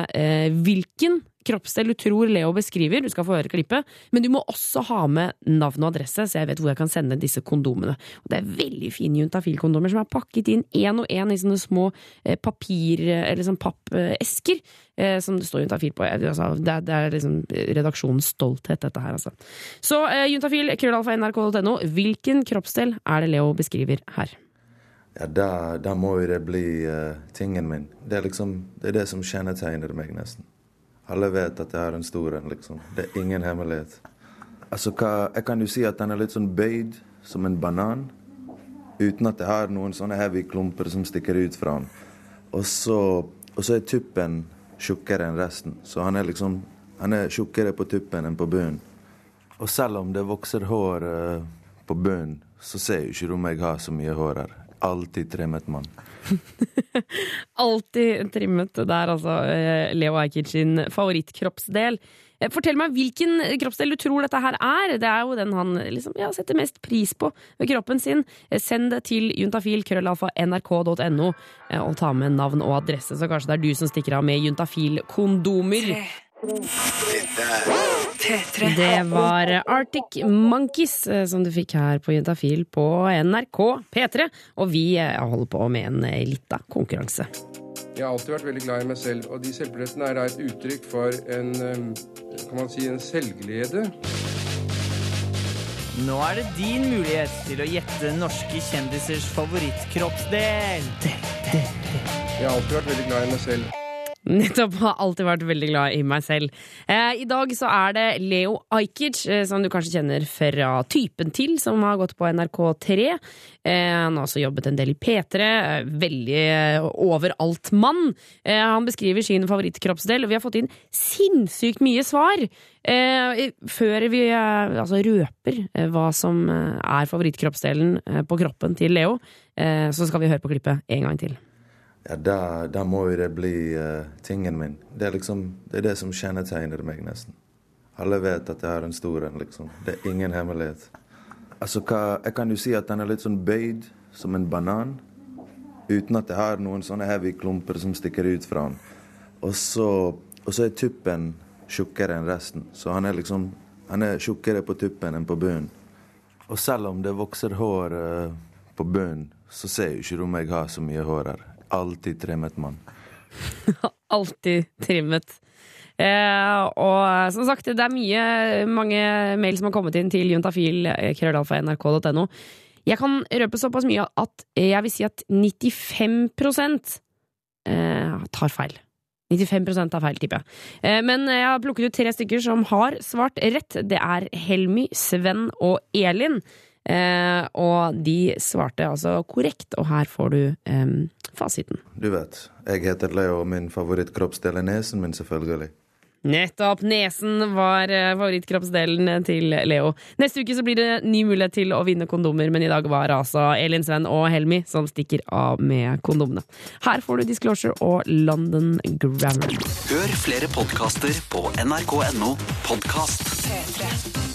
hvilken kroppsdel du tror Leo beskriver. Du skal få høre klippet. Men du må også ha med navn og adresse, så jeg vet hvor jeg kan sende disse kondomene. Og det er veldig fine juntafil-kondomer som er pakket inn én og én i sånne små eh, papir- eller sånn pappesker. Eh, som det står juntafil på. Eh, Altså, det, er, det er liksom redaksjonens stolthet, dette her, altså. Så eh, juntafil, krøllalfa, nrk.no. Hvilken kroppsdel er det Leo beskriver her? Ja, da, da må jo det bli uh, tingen min. Det er liksom, det er det som kjennetegner meg nesten. Alle vet at jeg har en stor en, liksom. Det er ingen hemmelighet. Altså, hva, jeg kan jo si at den er litt sånn bøyd som en banan, uten at jeg har noen sånne heavy klumper som stikker ut fra den. Og så, og så er tuppen tjukkere enn resten, så han er liksom han er tjukkere på tuppen enn på bunnen. Og selv om det vokser hår uh, på bunnen, så ser jo ikke du meg har så mye hår her. Alltid trimmet mann. [laughs] Alltid trimmet der, altså. eh, Leo Ajkic sin favorittkroppsdel. Eh, Fortell meg hvilken kroppsdel du tror dette her er. Det er jo den han liksom, ja, setter mest pris på ved kroppen sin. Eh, Send det til juntafil krøllalfa nrk.no eh, og ta med navn og adresse, så kanskje det er du som stikker av med juntafil-kondomer. Det var Arctic Monkeys eh, som du fikk her på Juntafil på NRK P3, og vi eh, holder på med en eh, lita konkurranse. Jeg har alltid vært veldig glad i meg selv, og de selvbillettene er da et uttrykk for en, kan man si, en selvglede. Nå er det din mulighet til å gjette norske kjendisers favorittkroppsdel. Jeg har alltid vært veldig glad i meg selv. [laughs] Nettopp har alltid vært veldig glad i meg selv. Eh, I dag så er det Leo Ajkic, eh, som du kanskje kjenner fra Typen til, som har gått på NRK3. Eh, han har også jobbet en del i P3. Eh, veldig eh, overalt-mann. Eh, han beskriver sin favorittkroppsdel, og vi har fått inn sinnssykt mye svar. Før vi altså røper hva som er favorittkroppsdelen på kroppen til Leo, så skal vi høre på klippet en gang til. Ja, da, da må jo det bli uh, tingen min. Det er liksom, det er det som kjennetegner meg, nesten. Alle vet at jeg har en stor en, liksom. Det er ingen hemmelighet. Altså, hva, jeg kan jo si at den er litt sånn bøyd, som en banan. Uten at jeg har noen sånne heavy klumper som stikker ut fra den. Og så, og så er tuppen tjukkere enn resten. Så han er liksom Han er tjukkere på tuppen enn på bunnen. Og selv om det vokser hår uh, på bunnen, så ser jo ikke du meg ha så mye hår her. Alltid trimmet mann. [laughs] alltid trimmet. Eh, og som sagt, det er mye, mange mail som har kommet inn til juntafil.krøllalfa.nrk.no. Jeg kan røpe såpass mye at jeg vil si at 95 eh, tar feil. 95 tar feil, tipper jeg. Eh, men jeg har plukket ut tre stykker som har svart rett. Det er Helmy, Sven og Elin. Eh, og de svarte altså korrekt, og her får du eh, fasiten. Du vet, jeg heter Leo, og min favorittkroppsdel er nesen min, selvfølgelig. Nettopp! Nesen var eh, favorittkroppsdelen til Leo. Neste uke så blir det ny mulighet til å vinne kondomer, men i dag var altså Elin Sven og Helmi som stikker av med kondomene. Her får du Disclosure og London Grammar. Hør flere podkaster på nrk.no podkast. P3.